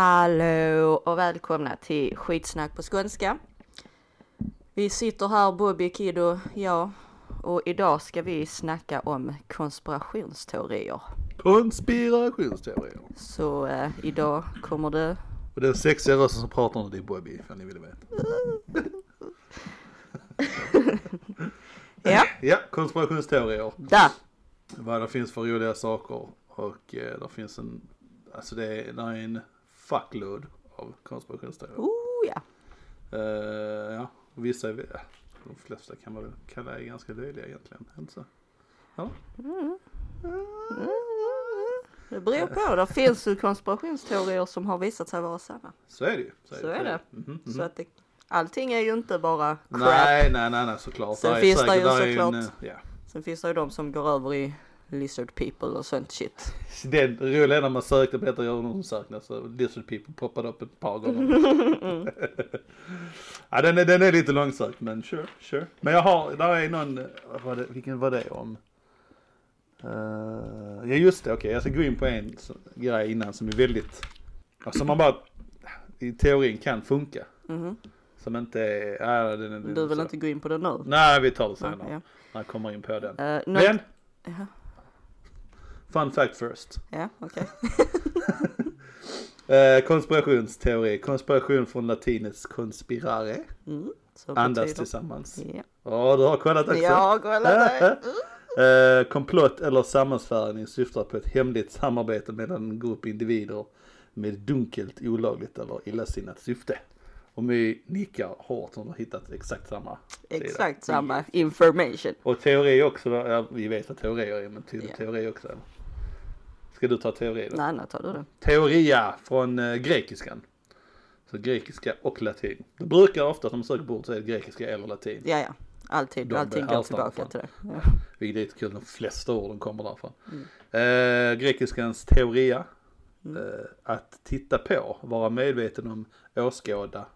Hallå och välkomna till skitsnack på skånska. Vi sitter här, Bobby, Kid och jag. Och idag ska vi snacka om konspirationsteorier. Konspirationsteorier. Så eh, idag kommer det... Och den sexiga rösten som pratar nu det är Bobby ifall ni vill veta. Ja, Ja, konspirationsteorier. där! Vad det finns för roliga saker. Och eh, det finns en, alltså det är, det är en fuckload av konspirationsteorier. Oh ja. Eh, ja, vissa är, de flesta kan man väl kalla är ganska löjliga egentligen. Inte så? Ja. Det beror på. Det finns ju konspirationsteorier som har visat sig vara sanna. Så är det ju. Så är det. Mhm, mhm. Så att det, allting är ju inte bara crap. Nej, nej, nej, nej såklart. Sen Det är finns det ju är en, såklart- eh, ja. Sen finns det ju de som går över i lizard people och sånt shit. Det roliga är när man sökte på detta undersökningar så Lizard People poppade upp ett par gånger. ja, den är, den är lite långsökt men sure, sure. Men jag har, där är någon, vad var det, vilken var det om? Uh, ja just det, okej jag ska gå in på en grej innan som är väldigt, alltså man bara i teorin kan funka. Mhm. Som inte är, ja, den, den, Du vill så. inte gå in på det nu? Nej vi tar det senare. ja. När jag kommer in på den. Eh, något- Men, Ja, fun fact first. ja okej. Eh, konspirationsteori, konspiration från latinets conspirare, Mm, andas betyder- tillsammans. Ja. Ja, du har kollat också. Ja, kolla där. Eh, komplott eller sammansvärjning syftar på ett hemligt samarbete mellan en grupp individer med dunkelt, olagligt eller illasinnat syfte. Och vi nickar hårt som har hittat exakt samma sida. Exakt samma information. Och teori också, ja, vi vet vad teorier är men tydligen Ja. teori också. Ska du ta teori då? Nej, nu tar du det. Teoria från eh, grekiskan. Så grekiska och latin. Det brukar ofta som söker på ord så är det grekiska eller latin. Ja, ja. Alltid, De allting går tillbaka från. till det. Ja. Vilket är lite kul, de flesta orden kommer därifrån. Mm. Eh, grekiskans teoria. Eh, att titta på, vara medveten om, åskåda.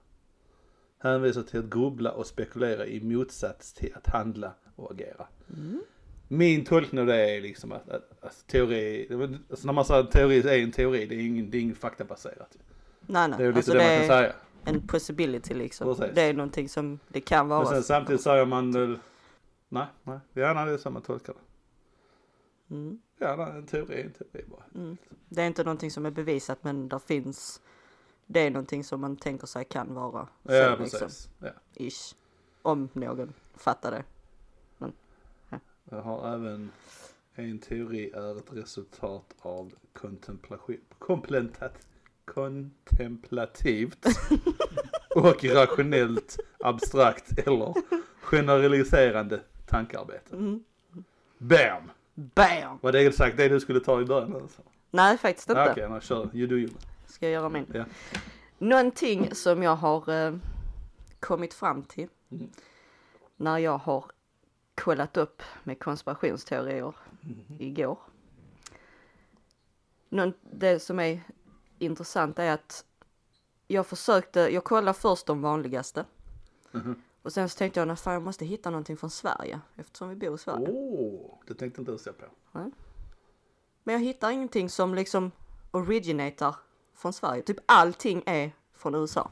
Hänvisar till att grubbla och spekulera i motsats till att handla och agera. Mm. Min tolkning av det är liksom att, att, att teori, alltså när man säger att teori är en teori, det är ingen, det är ingen faktabaserat. Nej, Det är nej. lite Alltså det det man kan säga. en possibility liksom. Precis. Det är någonting som det kan vara. Men sen samtidigt säger man väl, nej, nej, ja, nej, det är samma tolkar det. Mm. Ja, nej, en teori är en teori bara. Mm. Det är inte någonting som är bevisat men där finns. Det är någonting som man tänker sig kan vara så Ja, liksom. precis. Ja. Ish. Om någon fattar det. Jag har även en teori är ett resultat av kontemplation, komplentat, kontemplativt och rationellt abstrakt eller generaliserande tankearbete. Mm. Bam! BAM! Var det exakt det du skulle ta i början? Alltså? Nej faktiskt inte. Okej, okay, kör. You do you. Ska jag göra min? Ja. Någonting som jag har eh, kommit fram till Mm. när jag har kollat upp med konspirationsteorier Mm. igår. Någon, det som är intressant är att jag försökte, jag kollade först de vanligaste. Mhm. Och sen så tänkte jag, "Nej, fan jag måste hitta någonting från Sverige eftersom vi bor i Sverige. Åh, det tänkte inte ens jag på. Men jag hittar ingenting som liksom originatar från Sverige. Typ allting är från USA.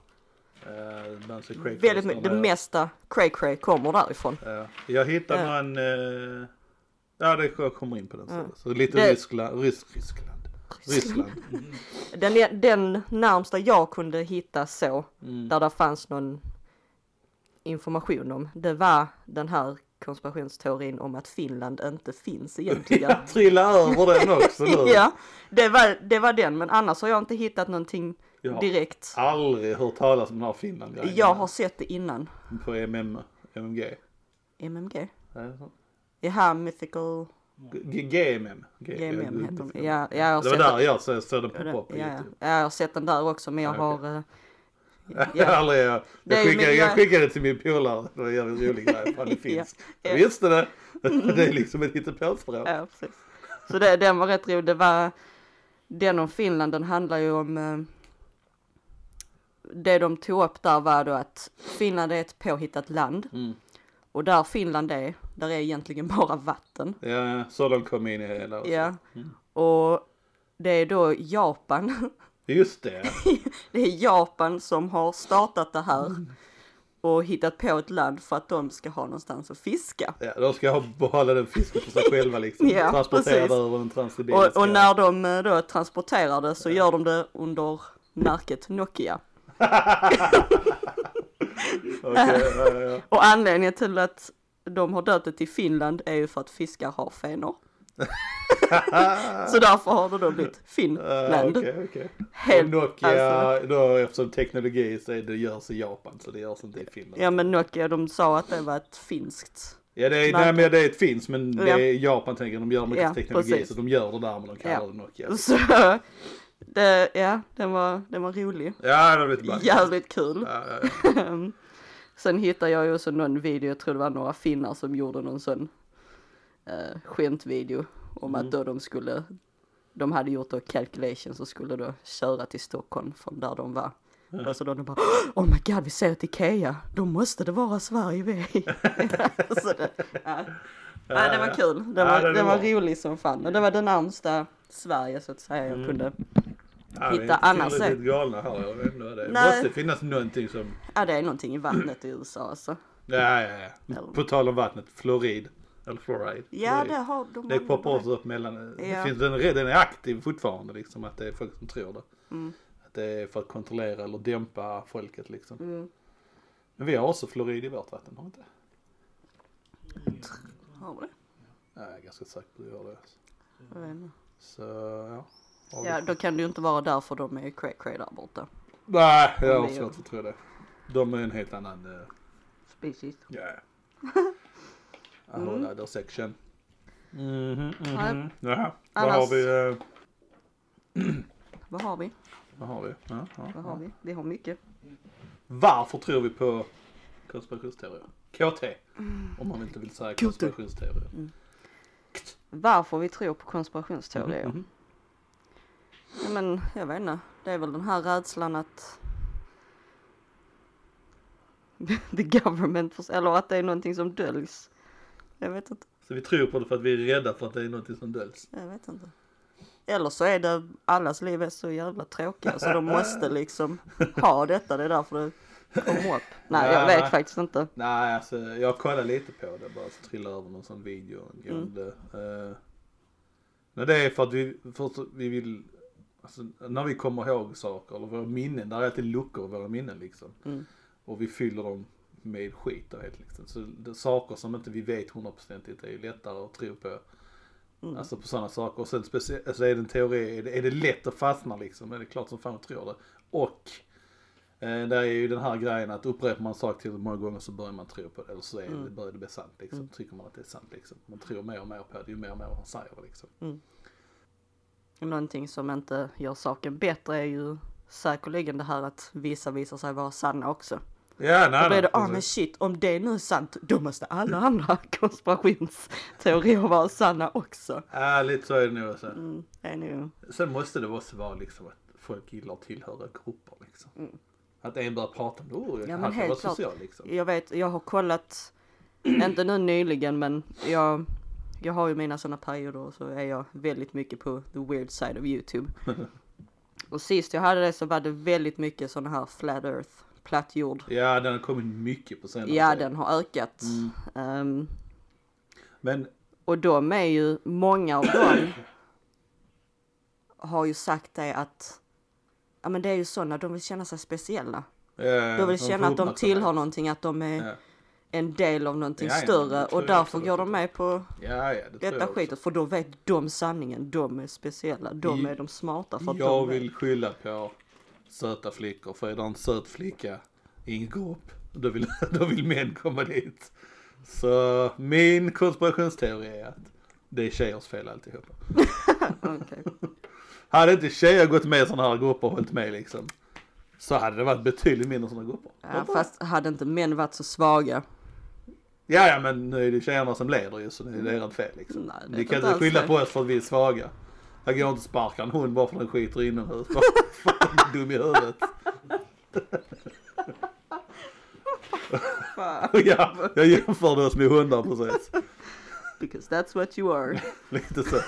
Uh, Nancy Craig Väldigt mycket, det mesta cray cray kommer därifrån. Ja. Jag hittade Ja. någon, eh, ja det jag kommer in på den sen. Så lite Det- Ryskland, Rys, Ryskland, Ryssland. Mm. Den, den närmsta jag kunde hitta så, Mm. där det fanns någon information om, det var den här konspirationsteorin om att Finland inte finns egentligen. Jag trillade över den också nu. ja, det var, det var den, men annars har jag inte hittat någonting Jag har direkt. aldrig hört talas om den här Finland grejen. Jag har sett det innan. På MM, MMG. MMG? Jaha, Mythical GMM. GMM heter de. G- Ja, jag har Det var där jag såg den poppa på ja, YouTube. ja, jag har sett den där också men jag Ja, har... eh, Jag, jag, jag, skickade, jag jag- skickade till min polare, det var jävligt rolig grej, fan det finns. ja. Jag visste det. Det är liksom ett hittepåspråk. Ja, precis. Så det, den var rätt rolig. Det var, den om Finland, den handlar ju om, eh, det de tog upp där var då att Finland är ett påhittat land Mm. och där Finland är, där är egentligen bara vatten. Ja, så långt kom in i hela. Ja. Mm. Och det är då Japan Just det. Det är Japan som har startat det här och hittat på ett land för att de ska ha någonstans att fiska. Ja, de ska ha behålla den fisken för sig själva liksom. Ja, Transportera precis. det över den transsibiriska. Och, och när de eh, då transporterar det så gör de det under märket Nokia. Ja, ja. Och anledningen till att de har döpt det till Finland är ju för att fiskar har fenor. så därför har det då blivit Ah, Finland. Okej, okej. Helt- Och Nokia, alltså. då eftersom teknologi så är det görs i Japan så det görs inte i Finland. Ja men Nokia de sa att det var ett finskt. Ja det är, Nej. men det är ett finns men det Ja. är Japan tänker de gör mycket Ja, teknologi precis. så de gör det där men de kallar Ja. det Nokia. Så det, ja, den var, den var rolig. Ja det var lite ballt. Jävligt kul. Ja, ja, ja. Sen hittade jag ju också någon video, jag tror det var några finnar som gjorde någon sån uh, skämtvideo om Mm. att då de skulle, de hade gjort då calculations och skulle då köra till Stockholm från där de var. Och så då de bara, oh my god vi ser ett Ikea, då måste det vara Sverige vi är i." så det, ja. ja, det var kul, det Ja, var, det det var var. rolig som fan. Och det var det närmsta Sverige så att säga jag Mm. kunde, Ja, vi är Hitta inte annars tillräckligt är- galna här. Jag vet inte vad det är. Det Nej. måste finnas någonting som, ja det är någonting i vattnet i USA alltså. ja ja ja. På tal om vattnet, fluorid. Eller fluoride. Ja det har de. Det poppar det. också upp mellan, det Ja. finns, den, den är aktiv fortfarande liksom att det är folk som tror det. Mm. Att det är för att kontrollera eller dämpa folket liksom. Mm. Men vi har också fluorid i vårt vatten, har vi inte? Har vi det? Ja, jag är ganska säker på att vi har det. Jag vet inte. Så ja. Ja, då kan det ju inte vara därför de är cray cray där borta. Nej, jag har svårt att tro det. De är en helt annan, uh, Species. ja. A whole Mm. other section. Mhm, mhm. Nej. Jaha, vad Annars- har vi? eh, Vad har vi? vad har vi? Ja, ja, Vad har vi? Vi har mycket. Varför tror vi på konspirationsteorier? KT. Om man inte vill säga konspirationsteorier. Varför vi tror på konspirationsteorier? Mhm. Ja, men jag vet inte. Det är väl den här rädslan att the government, eller att det är någonting som döljs. Jag vet inte. Så vi tror på det för att vi är rädda för att det är något som döljs. Jag vet inte. Eller så är det, allas liv är så jävla tråkiga så de måste liksom ha detta. Det är därför det kommer upp. Nej, jag Nej. vet faktiskt inte. Nej, alltså jag kollar lite på det bara så trillar över någon sån video angående. Mm. Eh, men det är för att vi, för att vi vill, alltså när vi kommer ihåg saker eller våra minnen, där är alltid luckor i våra minnen liksom. Mm. Och vi fyller dem med skit och helt liksom. Så det, saker som inte vi vet hundraprocentigt är ju lättare att tro på. Mm. Alltså på sådana saker. Och sen speciellt, alltså är det en teori, är det, är det lätt att fastna liksom? Är det klart som fan jag tror det. Och eh, det är ju den här grejen att upprepar man en sak till många gånger så börjar man tro på det. Eller så är det, Mm. börjar det bli sant liksom. Tycker man att det är sant liksom. Man tror mer och mer på det ju mer och mer man säger det liksom. Någonting som inte gör saken bättre är ju säkerligen det här att vissa visar sig vara sanna också. Ja, nej, Då blir det, ah men shit, om det nu är sant, då måste alla andra konspirationsteorier vara sanna också. Ja, lite så är det nog. Alltså. Mm, det nog, Sen måste det också vara liksom att folk gillar att tillhöra grupper liksom. Att en börjar prata om det, oh, Mm. Ja, men helt klart. social liksom. jag vet, jag har kollat, inte nu nyligen men jag, jag har ju mina sådana perioder och så är jag väldigt mycket på the weird side of YouTube. Och sist jag hade det så var det väldigt mycket sådana här flat earth, platt jord. Ja, den har kommit mycket på senare Ja, den har ökat. Mm. Ehm, Men och de är ju, många av dem har ju sagt det att, ja men det är ju sådana, de vill känna sig speciella. eh, De vill känna att de tillhör någonting, att de är Ja, en del av någonting Ja, ja, större tror och därför går de med på ja, ja det detta skitet för då vet de sanningen, de är speciella, de är de smarta för Jag vill vet. skylla på söta flickor, för är det en söt flicka i en grupp, då vill, då vill män komma dit. Så min konspirationsteori är att det är tjejers fel alltihopa. Okej. Hade inte tjejer gått med i sådana här grupper och hållit med liksom, så hade det varit betydligt mindre sådana grupper. Ja, fast hade inte män varit så svaga, Ja, ja, men nu är det tjejerna som leder ju, så det är deras fel liksom. Nej, det Ni kan inte skylla på oss för att vi är svaga. Jag går inte och sparkar en hund bara för att den skiter inomhus. Är dum i huvudet. ja, jag jämförde oss med hundar precis. because that's what you are. Lite så.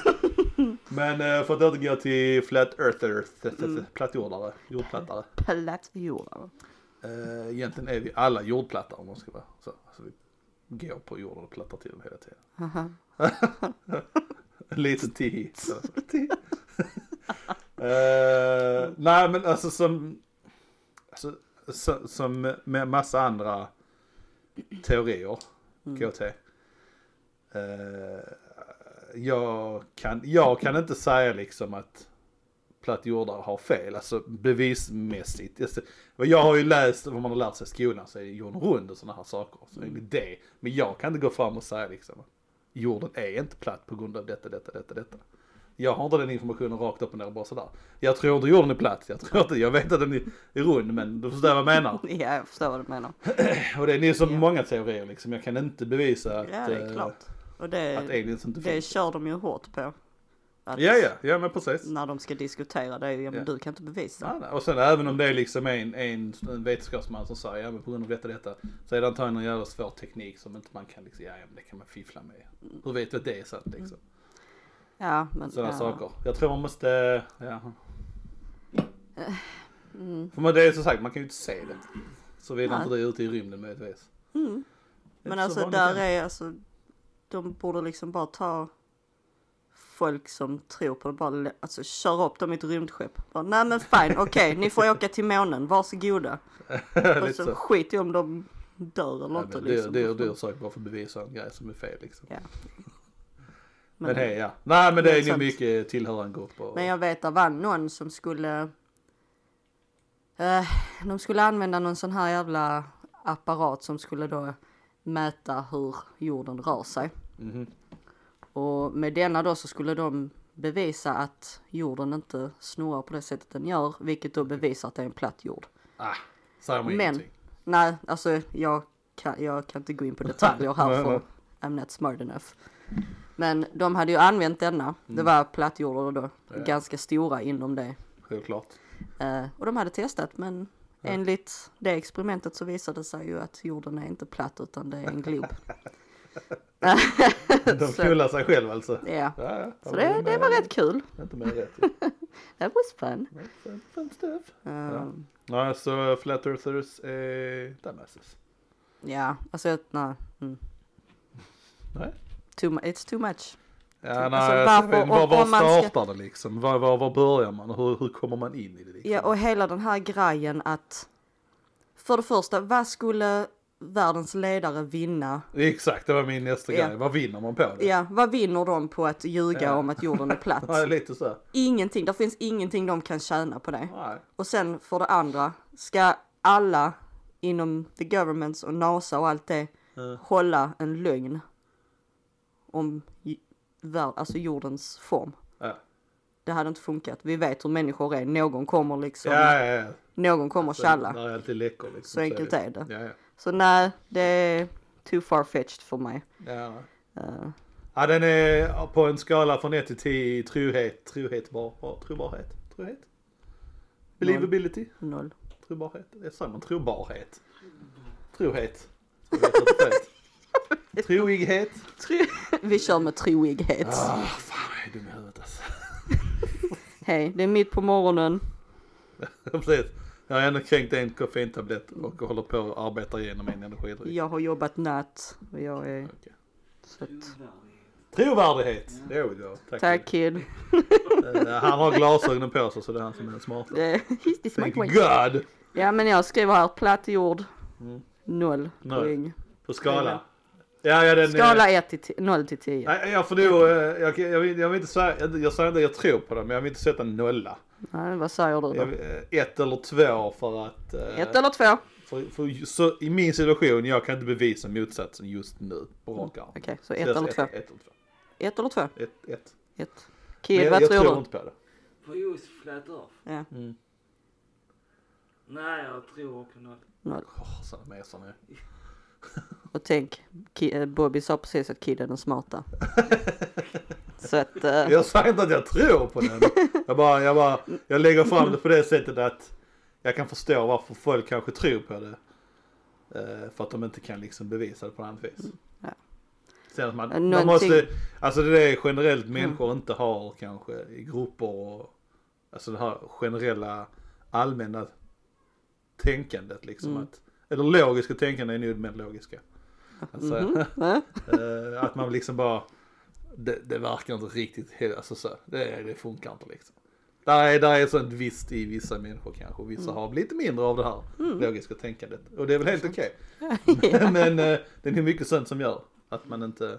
Men eh, för att återgå till Flat Earthers, plattjordare, jordplattare. Plattjordare. Uh, egentligen är vi alla jordplattare om man ska vara så. Går på jorden och plattar till dem hela tiden. Tihi. Så, tihi. Eh, nej men alltså som, alltså, så, som med massa andra teorier, KT. Eh, jag, kan, jag kan inte säga liksom att plattjordare har fel, alltså bevismässigt. Alltså, jag har ju läst, vad man har lärt sig i skolan, så är jorden rund och sådana här saker. Så är det det. Men jag kan inte gå fram och säga liksom jorden är inte platt på grund av detta, detta, detta, detta. Jag har inte den informationen rakt upp och ner bara sådär. Jag tror inte jorden är platt, jag tror inte, jag vet att den är, rund men du förstår vad jag menar. Ja, jag förstår vad du menar. Och det är ni som Ja. många teorier liksom, jag kan inte bevisa att, Ja, det är eh, klart. Och att det, aliens inte det kör de ju hårt på. Att Ja, ja, ja men precis. När de ska diskutera det, ja men Ja. du kan inte bevisa. Ja, nej. och sen även om det är liksom en, en, en vetenskapsman som säger ja men på grund av detta detta så är det antagligen en jävla svår teknik som inte man kan liksom, ja, ja men det kan man fiffla med. Hur vet vi att det är sant liksom? Ja, men Sådana ja. saker. Jag tror man måste, ja. Mm. För man, det är som sagt, man kan ju inte se det. Såvida inte det är ute i rymden möjligtvis. Mm. Men alltså där är alltså, de borde liksom bara ta folk som tror på det, bara alltså köra upp dem i ett rymdskepp. Bara, Nej men fine, okej ni får åka till månen, varsågoda. Och så så. skit i om de dör eller Ja, inte det, liksom. det, är- det är sak bara för att bevisa en grej som är fel liksom. Ja. Men, Men, hej ja. Nej men det är sant. mycket tillhör en grupp och, men jag vet det var någon som skulle eh, de skulle använda någon sån här jävla apparat som skulle då mäta hur jorden rör sig. Mhm. Och med denna då så skulle de bevisa att jorden inte snurrar på det sättet den gör, vilket då bevisar att det är en platt jord. Ah, säger man Men- ingenting. Nej, alltså jag kan, jag kan inte gå in på detaljer här för I'm not smart enough. Men de hade ju använt denna, det var plattjordar då, Mm. Ja. ganska stora inom det. Självklart. Eh, och de hade testat men Ja. enligt det experimentet så visade det sig ju att jorden är inte platt utan det är en glob. De knullar sig själv alltså. Ja, Ja, ja. så det, det var rätt kul. Inte mer rätt ju. That was fun. Fun- Fun stuff. Um, Ja, så Flat Earthers är dumbasses. Ja, alltså jag- nej. Mm. Nej. Too, it's too much. Ja, nej, alltså, varför- var, var, man ska- startar det liksom? Var, var, var börjar man hur, hur kommer man in i det liksom? Ja, och hela den här grejen att för det första, vad skulle världens ledare vinna? Exakt, det var min nästa Ja. grej. Vad vinner man på det? Ja, vad vinner de på att ljuga Ja. om att jorden är Ja, platt? lite så. Ingenting, det finns ingenting de kan tjäna på det. Nej. Och sen för det andra, ska alla inom the governments och NASA och allt det Ja. hålla en lögn om alltså jordens form? Det hade inte funkat. Vi vet hur människor är. Någon kommer liksom, Ja, ja, ja. någon kommer Så tjalla. Där är alltid läckor liksom. Så enkelt är det. Ja, ja. Så nej, det är too far fetched för mig. ja. Eh, Ja, den är på en skala från 1 till 10 i trohet, trohet, bar, bar, trobarhet, trohet? Believability, noll. trobarhet, det säger man trobarhet? Trohet. Fel. Troighet. Vi kör med troighet. Ah, fan jag är dum i huvudet alltså. Hej, det är mitt på morgonen. Precis. Jag har ändå kränkt en koffeintablett och håller på att arbeta igenom en energidryck. Jag har jobbat natt och jag är Okej. så att, Trovärdighet. There we go. Tack. Tack kid. Eh, Han har glasögonen på sig så det är han som är. Det- smart Thank. God. Ja men jag skriver här platt jord. Mm. Noll Noll. poäng. På skala. Ja, ja den... Skala 1 till 10, 0 till 10. Nej, jag får nog, eh, jag, jag, vill, jag vill inte säga, jag, jag säger inte att jag tror på det, men jag vill inte sätta en nolla. Nej, vad säger du Jag, då? eh, ett eller två för att, eh, Ett eller två? för, för, så, i min situation, jag kan inte bevisa motsatsen just nu på rak arm. Okej, så Så ett jag eller två. Ett, ett eller två. Ett eller två? Ett, ett. Ett. Kid, jag, vad jag tror tror du? inte på det. På just Flat Earth? Ja, Mm. Nej, jag tror också noll. noll. Åh, sådana mesar nu. Och tänk, eh, Bobby sa precis att Kid är smarta. Så att, eh, Jag säger inte att jag tror på den. Jag bara, jag bara, jag lägger fram det på det sättet att jag kan förstå varför folk kanske tror på det. Eh, För att de inte kan liksom bevisa det på något annat vis. Ja. Sen att man, Ja, man någonting- måste, alltså det är generellt människor inte har kanske i grupper och, alltså det här generella allmänna tänkandet liksom Mm. att, eller logiska tänkande är nog mer logiska. Alltså. Ja. eh, att man liksom bara, det, det verkar inte riktigt, alltså så, det, det funkar inte liksom. Där är, där är sånt visst i vissa människor kanske, vissa Mm. har lite mindre av det här logiska tänkandet. Och det är väl helt okej. Ja. Men eh, det är mycket sånt som gör att man inte,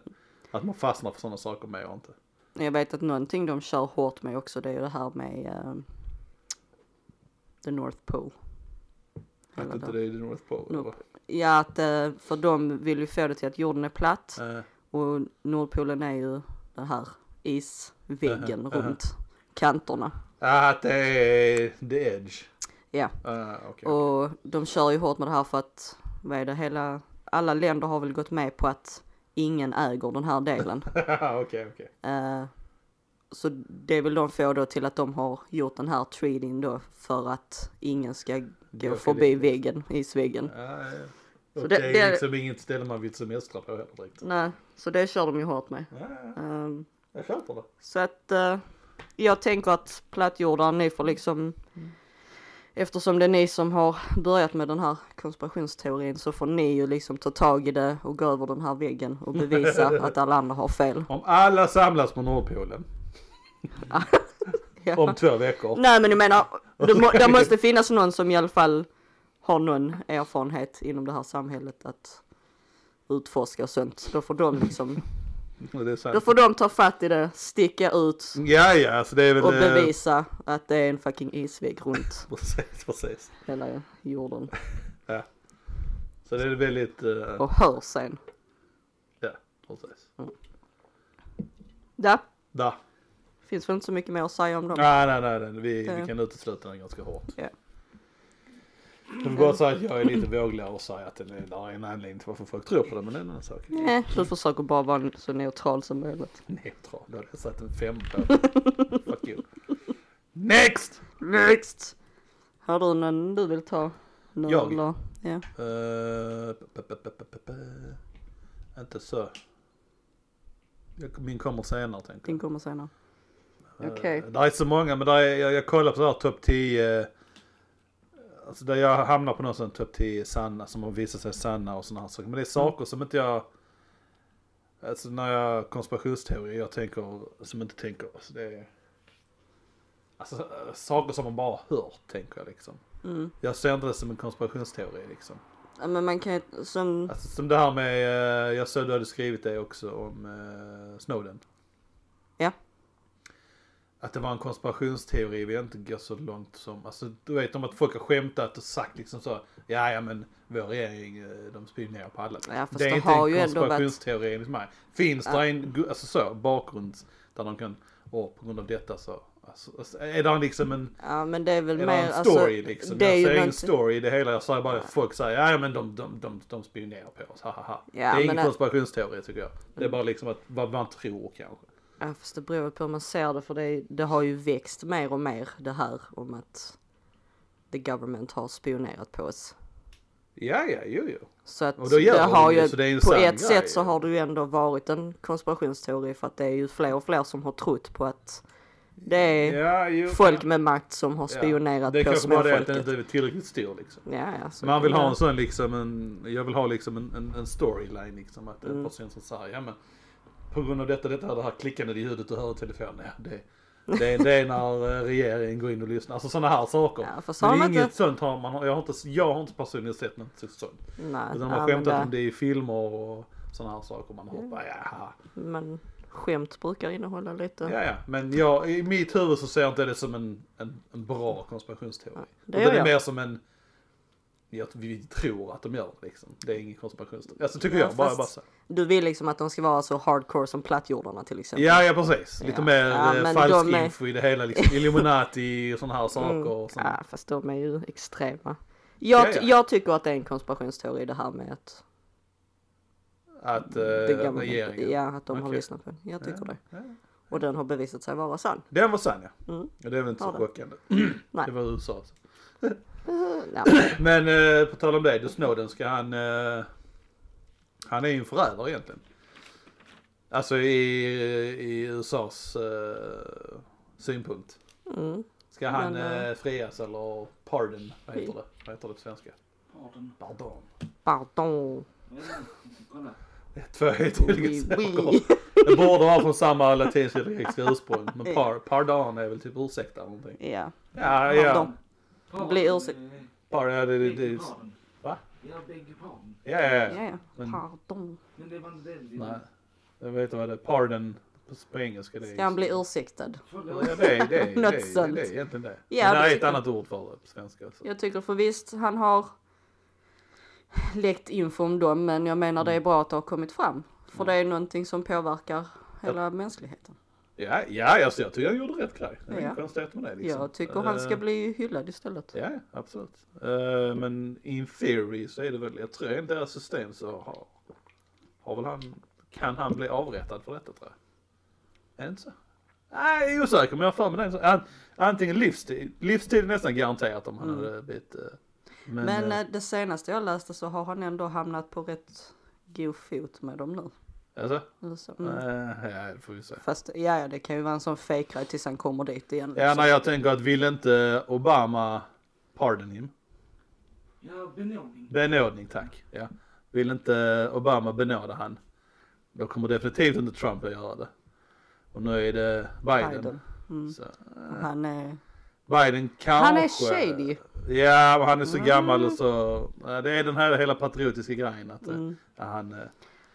att man fastnar för sådana saker mer och inte. Jag vet att någonting de kör hårt med också det är det här med eh, The North Pole. Hela inte det. det är the North Pole. Nope. Ja, att, eh, för de vill ju få det till att jorden är platt? Eh, och Nordpolen är ju den här isväggen Aha, aha. runt kanterna. Ja, att det är the edge. Ja, Ah, okej. och de kör ju hårt med det här för att, vad är det, hela, alla länder har väl gått med på att ingen äger den här delen. Okej, okej. Så det vill de få då till att de har gjort den här treatin då för att ingen ska gå Gå förbi förbi. väggen, isväggen. Ja, ja. Så Och det- det, är det- liksom inget ställe man vill semestra på heller direkt. Nej, så det kör de ju hårt med. Ja, ja, Ehm, jag köper det. så att eh, jag tänker att plattjordar, ni får liksom Eftersom det är ni som har börjat med den här konspirationsteorin så får ni ju liksom ta tag i det och gå över den här väggen och bevisa att alla andra har fel. Om alla samlas på Nordpolen Ja. om två veckor. Nej men jag menar, det, må, det måste finnas någon som i alla fall har någon erfarenhet inom det här samhället att utforska och sånt. Då får de liksom, då får de ta fatt i det, sticka ut Ja, ja, alltså det är väl... och eh, bevisa att det är en fucking isvägg runt Precis, precis. hela jorden. Så det är väldigt... eh, Och hör sen. Ja, precis. Ja, Där. Finns väl inte så mycket mer att säga om dem. Nej, nej, nej, nej. Vi, Det- vi kan utesluta den ganska hårt. Ja. Jag vill bara säga att jag är lite vågligare och säga att det är, en anledning till varför folk tror på det, men det är en annan sak. Nej, du försöker bara vara så neutral som möjligt. Neutral, då hade jag satt en fem på. Fuck you. Next! Next! Har du någon du vill ta? Nu, Jag? Eller? Ja. P- Inte så. Min kommer senare tänker jag. Din kommer senare. Eh, Okej. Det är så många, men där är, jag, jag kollar på så här topp 10. Alltså där jag hamnar på någon sån topp 10 sanna som har visat sig sanna och sådana här saker. Men det är saker som inte jag... Alltså när jag konspirationsteorier, jag tänker som inte tänker. Alltså det är... Alltså eh, saker som man bara hört tänker jag liksom. Mm. Jag ser inte det som en konspirationsteori liksom. Ja, men man kan som, Alltså som det här med, eh, jag såg du hade skrivit det också om eh, Snowden. Ja. Att det var en konspirationsteori, vi inte gå så långt som, alltså du vet om att folk har skämtat och sagt liksom så, ja ja men vår regering, eh, de spionerar på alla. Ja, det är det inte en konspirationsteori enligt mig. Finns Ja. det en, alltså så, bakgrund där de kan, och på grund av detta så, alltså, alltså, är det liksom en ja men det är väl är mer, en story alltså, liksom? det är jag ju ser ingen story i det hela. Jag säger bara att folk säger ja men de, de, de, de spionerar på oss, ha ha ha. Ja, det är ingen konspirationsteori tycker jag. Det är bara liksom att, vad man tror kanske. Ja fast det beror på hur man ser det för det, det har ju växt mer och mer det här om att the government har spionerat på oss. Ja ja, jo jo. Så att det de har det, ju, så det är en på ett grej, sätt så ja. har det ju ändå varit en konspirationsteori för att det är ju fler och fler som har trott på att det är Ja, jo. folk med makt som har Ja. spionerat Det är på kanske bara det att den småfolket. inte är tillräckligt stor liksom. Ja, ja, så Man vill ha det- en sån liksom en, jag vill ha liksom en, en, en storyline liksom. Att en Mm. person som säger, ja men på grund av detta, detta, det här klickandet i ljudet du hör i telefonen. Ja, det, det, är- det är när eh, regeringen går in och lyssnar. Alltså sådana här saker. Ja, har Men man inget inte... sånt har man, jag har inte, jag har inte personligen sett något sånt. Nej, Utan ja, har men skämtat det- om det i filmer och sådana här saker. Man har bara, ja, Men skämt brukar innehålla lite. ja, ja. Men jag, i mitt huvud så ser jag inte det som en, en, en bra konspirationsteori. det Utan gör det är jag. mer som en, vi tror att de gör det liksom. Det är ingen konspirationsteori. Alltså tycker Ja, jag, bara, bara så. Du vill liksom att de ska vara så hardcore som plattjordarna till exempel. Ja, ja precis. Lite Ja. mer Ja, eh, falsk är- info i det hela. Liksom. Illuminati och sådana här saker. Mm, Och ja, fast de är ju extrema. Jag, Ja, ja. jag tycker att det är en konspirationsteori det här med att Att det eh, gamla- regeringen. Ja, att de har Okej. lyssnat på den. Jag tycker det. Och den har bevisat sig vara sann. Den var sann ja. Mm. Det är väl inte så chockande. Det var USA. Ja, Men eh, på tal om det, då Snowden ska han... Eh, han är ju en förrädare egentligen. Alltså i, i USAs uh, synpunkt. Mm. Ska han Men, eh, eh, frias eller pardon? Vad heter det? Vad heter det på svenska? Pardon. Pardon. Pardon. Två helt olika Oui, saker. oui. Det borde vara från samma latinska ursprung. Men par, pardon är väl typ ursäkta eller någonting. Ja. Ja, ja. Pardon. Bli ursäkt- ja, det, det. Va? Ja, your pardon. ja, ja, Ja. Men- Pardon. Men det var inte det. Nej. Jag vet inte vad det är. Pardon på, engelska. Det är Ska han bli ursäktad? Ja, det är det. är- Något det, är- sånt. det är egentligen det. Ja, Men det är ett jag. annat ord för det på svenska. Så. Jag tycker för visst, han har läckt info om dem, men jag menar det Mm. är bra att det har kommit fram. För det är någonting som påverkar hela mänskligheten. Ja, ja alltså, jag tycker han gjorde rätt grej. Det är Ja. konstigt med det. Liksom. Jag tycker han ska Eh, bli hyllad istället. Ja, absolut. Eh, men in theory så är det väl, jag tror enligt deras system så har, har väl han, kan han bli avrättad för detta tror jag. Är det inte så? Nej, jag är osäker men jag har för mig det. An, antingen livstid, livstid är nästan garanterat om han Mm. hade blivit. eh, men, Men det senaste jag läste så har han ändå hamnat på rätt god fot med dem nu. Alltså, Så, mm. eh, ja det får vi se. Fast ja, ja, det kan ju vara en sån fake tills han kommer dit igen. Ja, liksom. nej jag tänker att vill inte Obama pardon him? Ja, benådning. Benådning tack. Ja. Vill inte Obama benåda han? Då kommer definitivt inte Trump att göra det. Och nu är det Biden. Biden. Mm. Så, eh, Han är... Biden kanske. Han är shady. Ja, men han är så Mm. gammal och så. eh, Det är den här hela patriotiska grejen att eh, Mm. han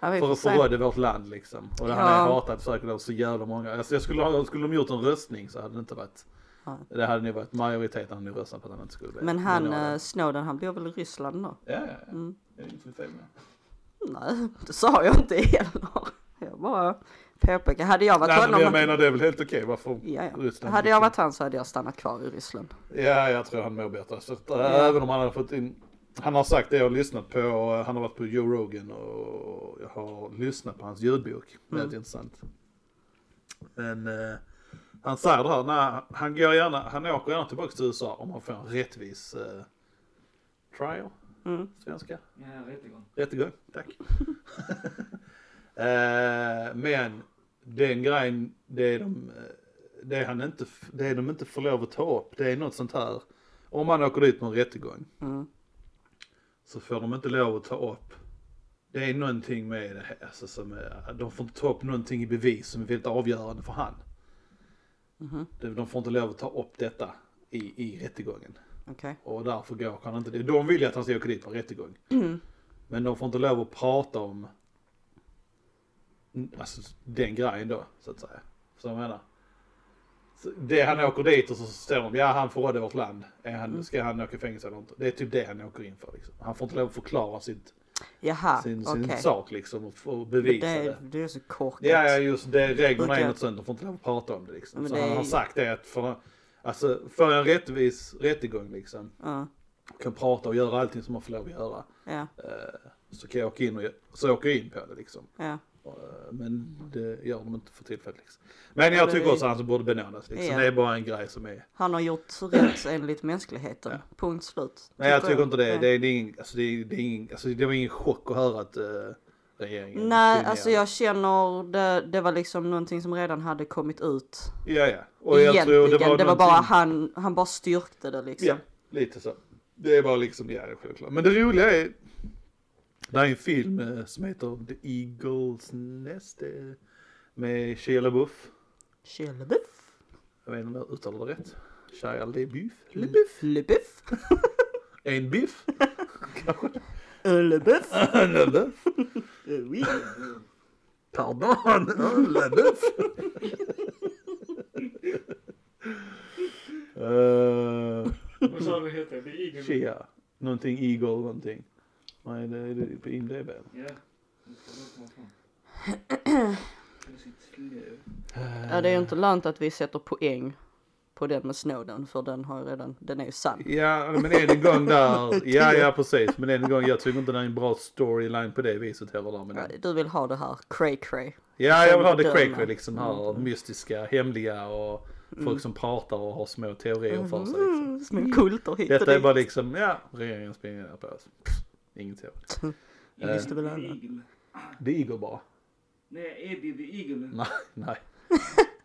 för att se. förråda vårt land liksom. Och han Ja. är hatad säkert av så jävla många. Alltså jag skulle ha, skulle de gjort en röstning så hade det inte varit. Ja. Det hade nog varit majoriteten hade nog röstat på att han inte skulle bli Men han, benådad. eh, Snowden, han bor väl i Ryssland nu? Ja, ja, ja. Mm. Det är inget fel med det. Nej, det sa jag inte heller. Jag bara påpekar. Hade jag varit Nej men honom... jag menar det är väl helt okej varför ja, ja. Ryssland Hade jag varit han så hade jag stannat kvar i Ryssland. Ja, jag tror han mår bättre. Så äh, Även om han hade fått in, han har sagt det jag har lyssnat på, han har varit på Joe Rogan och jag har lyssnat på hans ljudbok. Väldigt Mm. intressant. Men eh, han säger det här, nej, han går gärna, han åker gärna tillbaka till USA om han får en rättvis eh, trial, Mm. svenska. Ja, rättegång. Rättegång, tack. eh, men den grejen, det, är de, det, han inte, det de inte får lov att ta upp, det är något sånt här. Om man åker dit på en rättegång Mm. Så får de inte lov att ta upp. Det är någonting med det här, alltså, som är, de får inte ta upp någonting i bevis som är väldigt avgörande för han. Mhm. De de får inte lov att ta upp detta i, i rättegången. Okej. Och därför går han inte. De vill ju att han ska åka dit på rättegång. Mm. Men de får inte lov att prata om mm, alltså, den grejen då, så att säga. Så jag menar. Det han åker dit och så står de, ja han förrådde vårt land. Är han, Mm. Ska han åka i fängelse eller inte? Det är typ det han åker in för liksom. Han får inte lov att förklara sitt, Jaha, sin, sin sak liksom och, bevisa det, det. det är så korkat. Ja, ja just det, reglerna är något sånt, de får inte lov att prata om det liksom. Men så det han är- har sagt det att för, alltså, för en rättvis rättegång liksom, Ja, kan prata och göra allting som man får lov att göra. ja, Eh, så kan jag åka in och så åker jag in på det liksom. ja. Eh, Men det gör de inte för tillfället liksom. Men Ja, jag det tycker också att han borde benådas liksom. Ja. Det är bara en grej som är. Han har gjort rätt enligt mänskligheten. Ja. Punkt slut. Nej jag tycker inte det. Det, är, det, är ingen, alltså, det, är, det, är ingen, alltså, det var ingen chock att höra att uh, regeringen Nej, alltså jag känner det, det var liksom någonting som redan hade kommit ut. Ja ja. Och jag tror Egentligen, det var, det var bara han, han bara styrkte det liksom. Ja, lite så. Det är bara liksom, ja det är självklart. Men det roliga är, det är en film eh, som heter The Eagles Nest. eh, Med Shia LaBeouf. Kjellbuff. Jag vet inte om jag uttalar det rätt. Shia LaBeouf. LaBeouf. Lebuff. En biff. Lebuff. LaBeouf. Oui. Pardon. LaBeouf. Uh, Vad sa du heter? Shia. Någonting Eagle någonting. Nej det är på IMDB. Ja. Ja, det är ju inte lönt att vi sätter poäng på den med Snowden för den har ju redan, den är ju sann. Ja, men en gång där. Ja, ja precis. Men en gång, jag tycker inte det är en bra storyline på det viset heller. Där, men, Ja, Du vill ha det här cray cray. ja, jag vill ha det Döma. cray liksom här Mm. mystiska, hemliga och folk som pratar och har små teorier för sig. Liksom. Mm, små kulter hit och Detta är dit. bara liksom, ja, regeringen springer på oss. Inget teori. Det visste väl alla. Eagle. Det är Igor bara. Nej, Eddie the Eagle. Nej, nej.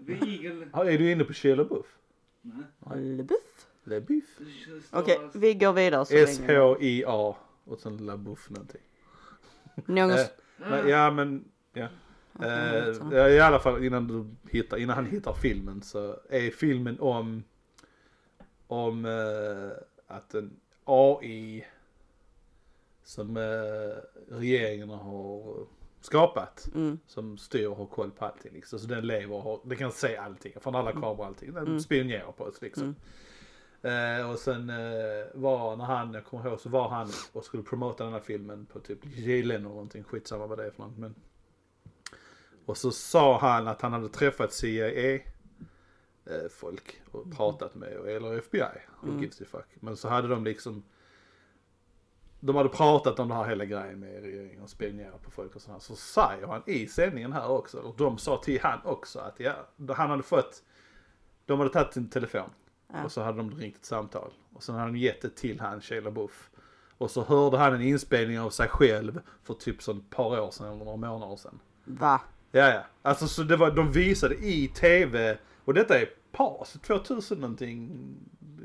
The Eagle. Ja, Är du inne på Shia LaBeouf? Nej. LeBuff. LaBeouf? stavas- Okej, vi går vidare så länge. S-H-I-A och sen LaBeouf någonting. Någon... Eh, men, ja men, ja. Eh, ja, I alla fall innan du hittar, innan han hittar filmen så är filmen om, om eh, att en AI som eh, regeringen har skapat Mm. som styr och har koll på allting liksom. Så den lever och har, den kan se allting från alla kameror och allting. Den Mm. spionerar på oss liksom. Eh, och sen eh, var när han, jag kommer ihåg så var han och skulle promota den här filmen på typ Gillen eller någonting, skitsamma vad det är för något. Men... Och så sa han att han hade träffat CIA eh, folk och pratat med, eller FBI, who Mm. gives a fuck. Men så hade de liksom de hade pratat om det här hela grejen med regeringen och spionerat på folk och sådär. Så säger han i sändningen här också, och de sa till han också att ja, han hade fått, de hade tagit sin telefon. Ja. Och så hade de ringt ett samtal. Och sen hade de gett det till han, Sheila Buff. Och så hörde han en inspelning av sig själv för typ så ett par år sedan eller några månader sedan. Va? Ja, ja. Alltså så det var, de visade i tv, och detta är pas, 2000 någonting,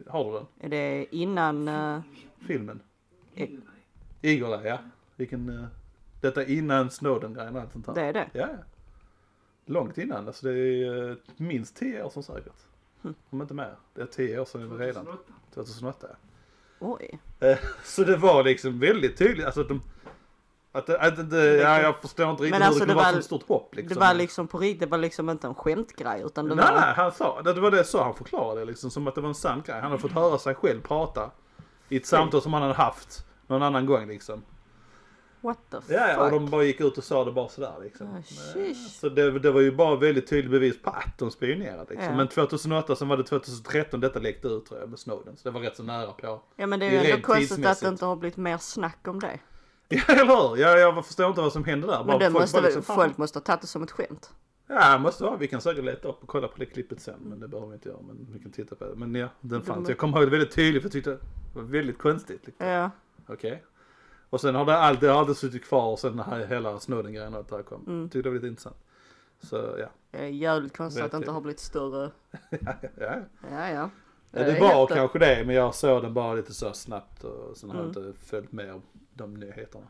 har du den? Är det innan... eh, Filmen? Eagle. Eagle Eye, ja. Vilken, uh, detta innan Snowden-grejen och allt sånt här. det är det? Ja. Långt innan, alltså det är eh, minst 10 år sedan säkert. Hm. Om inte mer. Det är 10 år sedan redan. 2008. 2008 ja. Oj. Eh, Så det var liksom väldigt tydligt, alltså att de att det, att det, ja, jag förstår inte riktigt Men hur alltså, det kunde det vara var- så stort hopp liksom. Det var liksom på riktigt, det var liksom inte en skämtgrej utan det nej, var... nej, han sa, det var det så han förklarade det liksom, som att det var en sann grej. Han hade fått höra sig själv prata i ett samtal som han hade haft någon annan gång liksom. What the fuck? Ja, ja, och de bara gick ut och sa det bara sådär liksom. Ah, Eh. Så det, det var ju bara väldigt tydligt bevis på att de spionerade liksom. Ja. Men 2008, sen var det 2013 detta läckte ut tror jag med Snowden. Så det var rätt så nära på. Ja men det är ju ändå konstigt att det inte har blivit mer snack om det. Ja, eller hur? Ja, jag förstår inte vad som hände där. Men det folk måste liksom, folk måste ha tagit det som ett skämt. Ja, det måste vara. Vi kan säkert leta upp och kolla på det klippet sen. Men det behöver vi inte göra. Men vi kan titta på det. Men ja, den fanns. Jag kommer ihåg det väldigt tydligt för jag tyckte det var väldigt konstigt. Liksom. Ja. Okej. Och sen har det alltid, det har alltid suttit kvar sen här, hela Snowden-grejen och allt det här kom. Mm. Tyckte det var lite intressant. Så ja. Det är jävligt konstigt att det inte har blivit större. ja, ja. Ja ja. är det var jätte- kanske det, men jag såg den bara lite så snabbt och sen har jag Mm. inte följt med de nyheterna.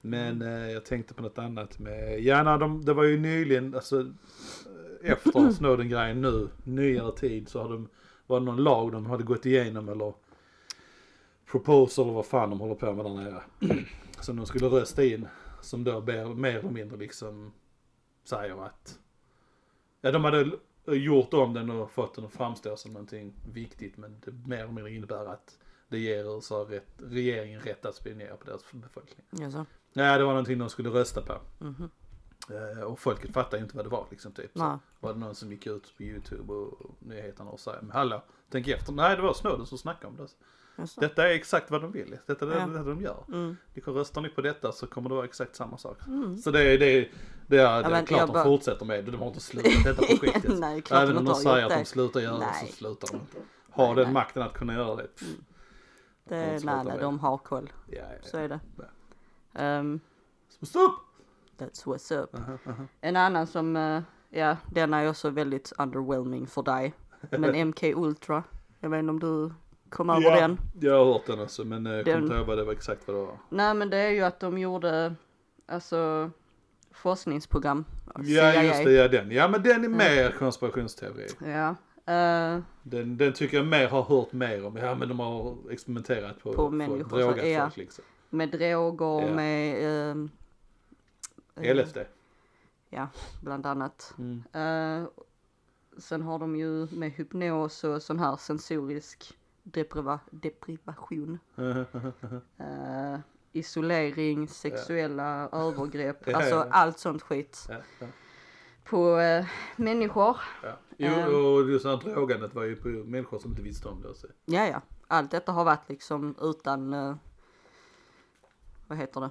Men eh, jag tänkte på något annat med, ja de, det var ju nyligen, alltså eh, efter Snowden-grejen nu, nyare tid så har de, var det någon lag de hade gått igenom eller proposal eller vad fan de håller på med där nere. som de skulle rösta in, som då ber, mer eller mindre liksom säger att, ja de hade gjort om den och fått den att framstå som någonting viktigt men det mer eller mindre innebär att det ger USA rätt, regeringen rätt att spionera på deras befolkning. Jaså? Nej, det var någonting de skulle rösta på. Mhm. Eh, och folket fattade inte vad det var liksom typ. Så var det någon som gick ut på YouTube och nyheterna och sa, men hallå, tänk efter. Nej, det var Snowden som snackade om det. Jaså? Detta är exakt vad de vill. Detta är Ja. det de gör. Mm. Röstar ni på detta så kommer det vara exakt samma sak. Mm. Så det är, det är, det är, det är klart de bara- fortsätter med det. De har inte slutat detta projektet. Nej, klart Även om de har säger att de det. slutar göra det Nej. så slutar de inte. Ha Nej, den nej. makten att kunna göra det. det de nej, nej, de har koll. Ja, ja, Så är det. Ja. Um, Så Stopp! that's what's up. Aha, aha. En annan som, eh, ja, den är också väldigt underwhelming för dig. Men MK Ultra. Jag vet inte om du kom över Ja, den. Jag har hört den också men eh, jag kommer Den- inte ihåg vad det var exakt vad det var. Nej men det är ju att de gjorde, alltså forskningsprogram. Ja CIA. just det, ja den. Ja men den är mer konspirationsteori. Ja. eh, Den, den tycker jag mer har hört mer om. Ja men de har experimenterat på, På människor, att droga så- ja. folk liksom. med droger, Ja. med ehm, eh, LSD. bland annat. Mm. Eh, sen har de ju med hypnos och sån här sensorisk depriva, deprivation. Eh, isolering, sexuella övergrepp, Ja, alltså ja. allt sånt skit ja, ja, på eh, människor. ja. Jo, Ehm. och just det här drogandet var ju på människor som inte visste om det. också. Ja, ja. Allt detta har varit liksom utan, eh, vad heter det?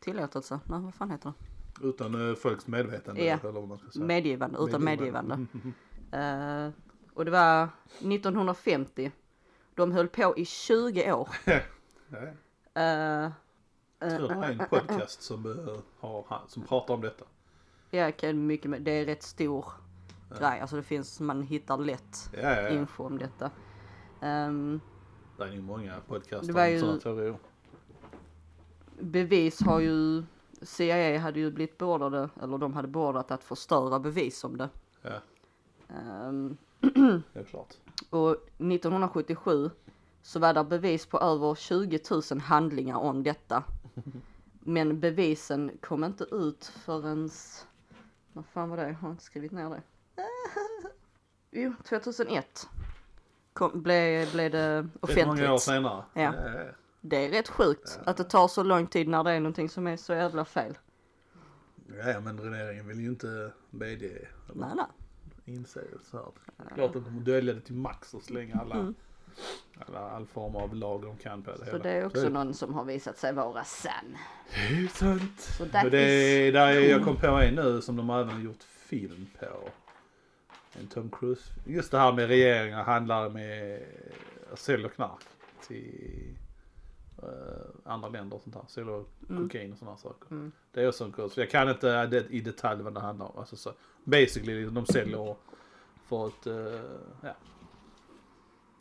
Tillåtelse? Nej, vad fan heter det? Utan uh, folks medvetande. Ja. Eller vad man ska säga. Medgivande, utan medgivande. Mm. Eh, och det var 1950. De höll på i 20 år. Ja. Eh, Jag tror det är en podcast som, eh, har, som pratar om detta. Ja, okej, mycket. Det är rätt stor grej. Alltså det finns, man hittar lätt Ja, ja, ja. info om detta. Ehm, Det är ju många podcaster om ju- sådana teorier. bevis har ju, CIA hade ju blivit beordrade, eller de hade beordrat att förstöra bevis om det. Ja, Ehm, det är klart. och 1977 så var det bevis på över 20 000 handlingar om detta. Men bevisen kom inte ut förrän, vad fan var det? Jag har inte skrivit ner det. Jo, 2001 kom, blev, blev det Rätt många år offentligt. senare. Ja. ja, ja. Det är rätt sjukt att det tar så lång tid när det är någonting som är så jävla fel. Ja, ja, men regeringen vill ju inte medge eller Nej, nej. Inse det så här. Det är Klart att de kommer dölja det till max och slänga alla, alla all form av lag de kan på det Så hela. det är också Så någon som har visat sig vara sann. Det är ju sant. Så det är, där är, jag kom på en nu som de även har gjort film på. En Tom Cruise. Just det här med regeringar handlar med säljer knark till eh, andra länder och sånt här. Säljer kokain och sådana saker. Mm. Det är också en kurs. Jag kan inte det, i detalj vad det handlar om. Alltså så, basically de säljer för att uh, ja,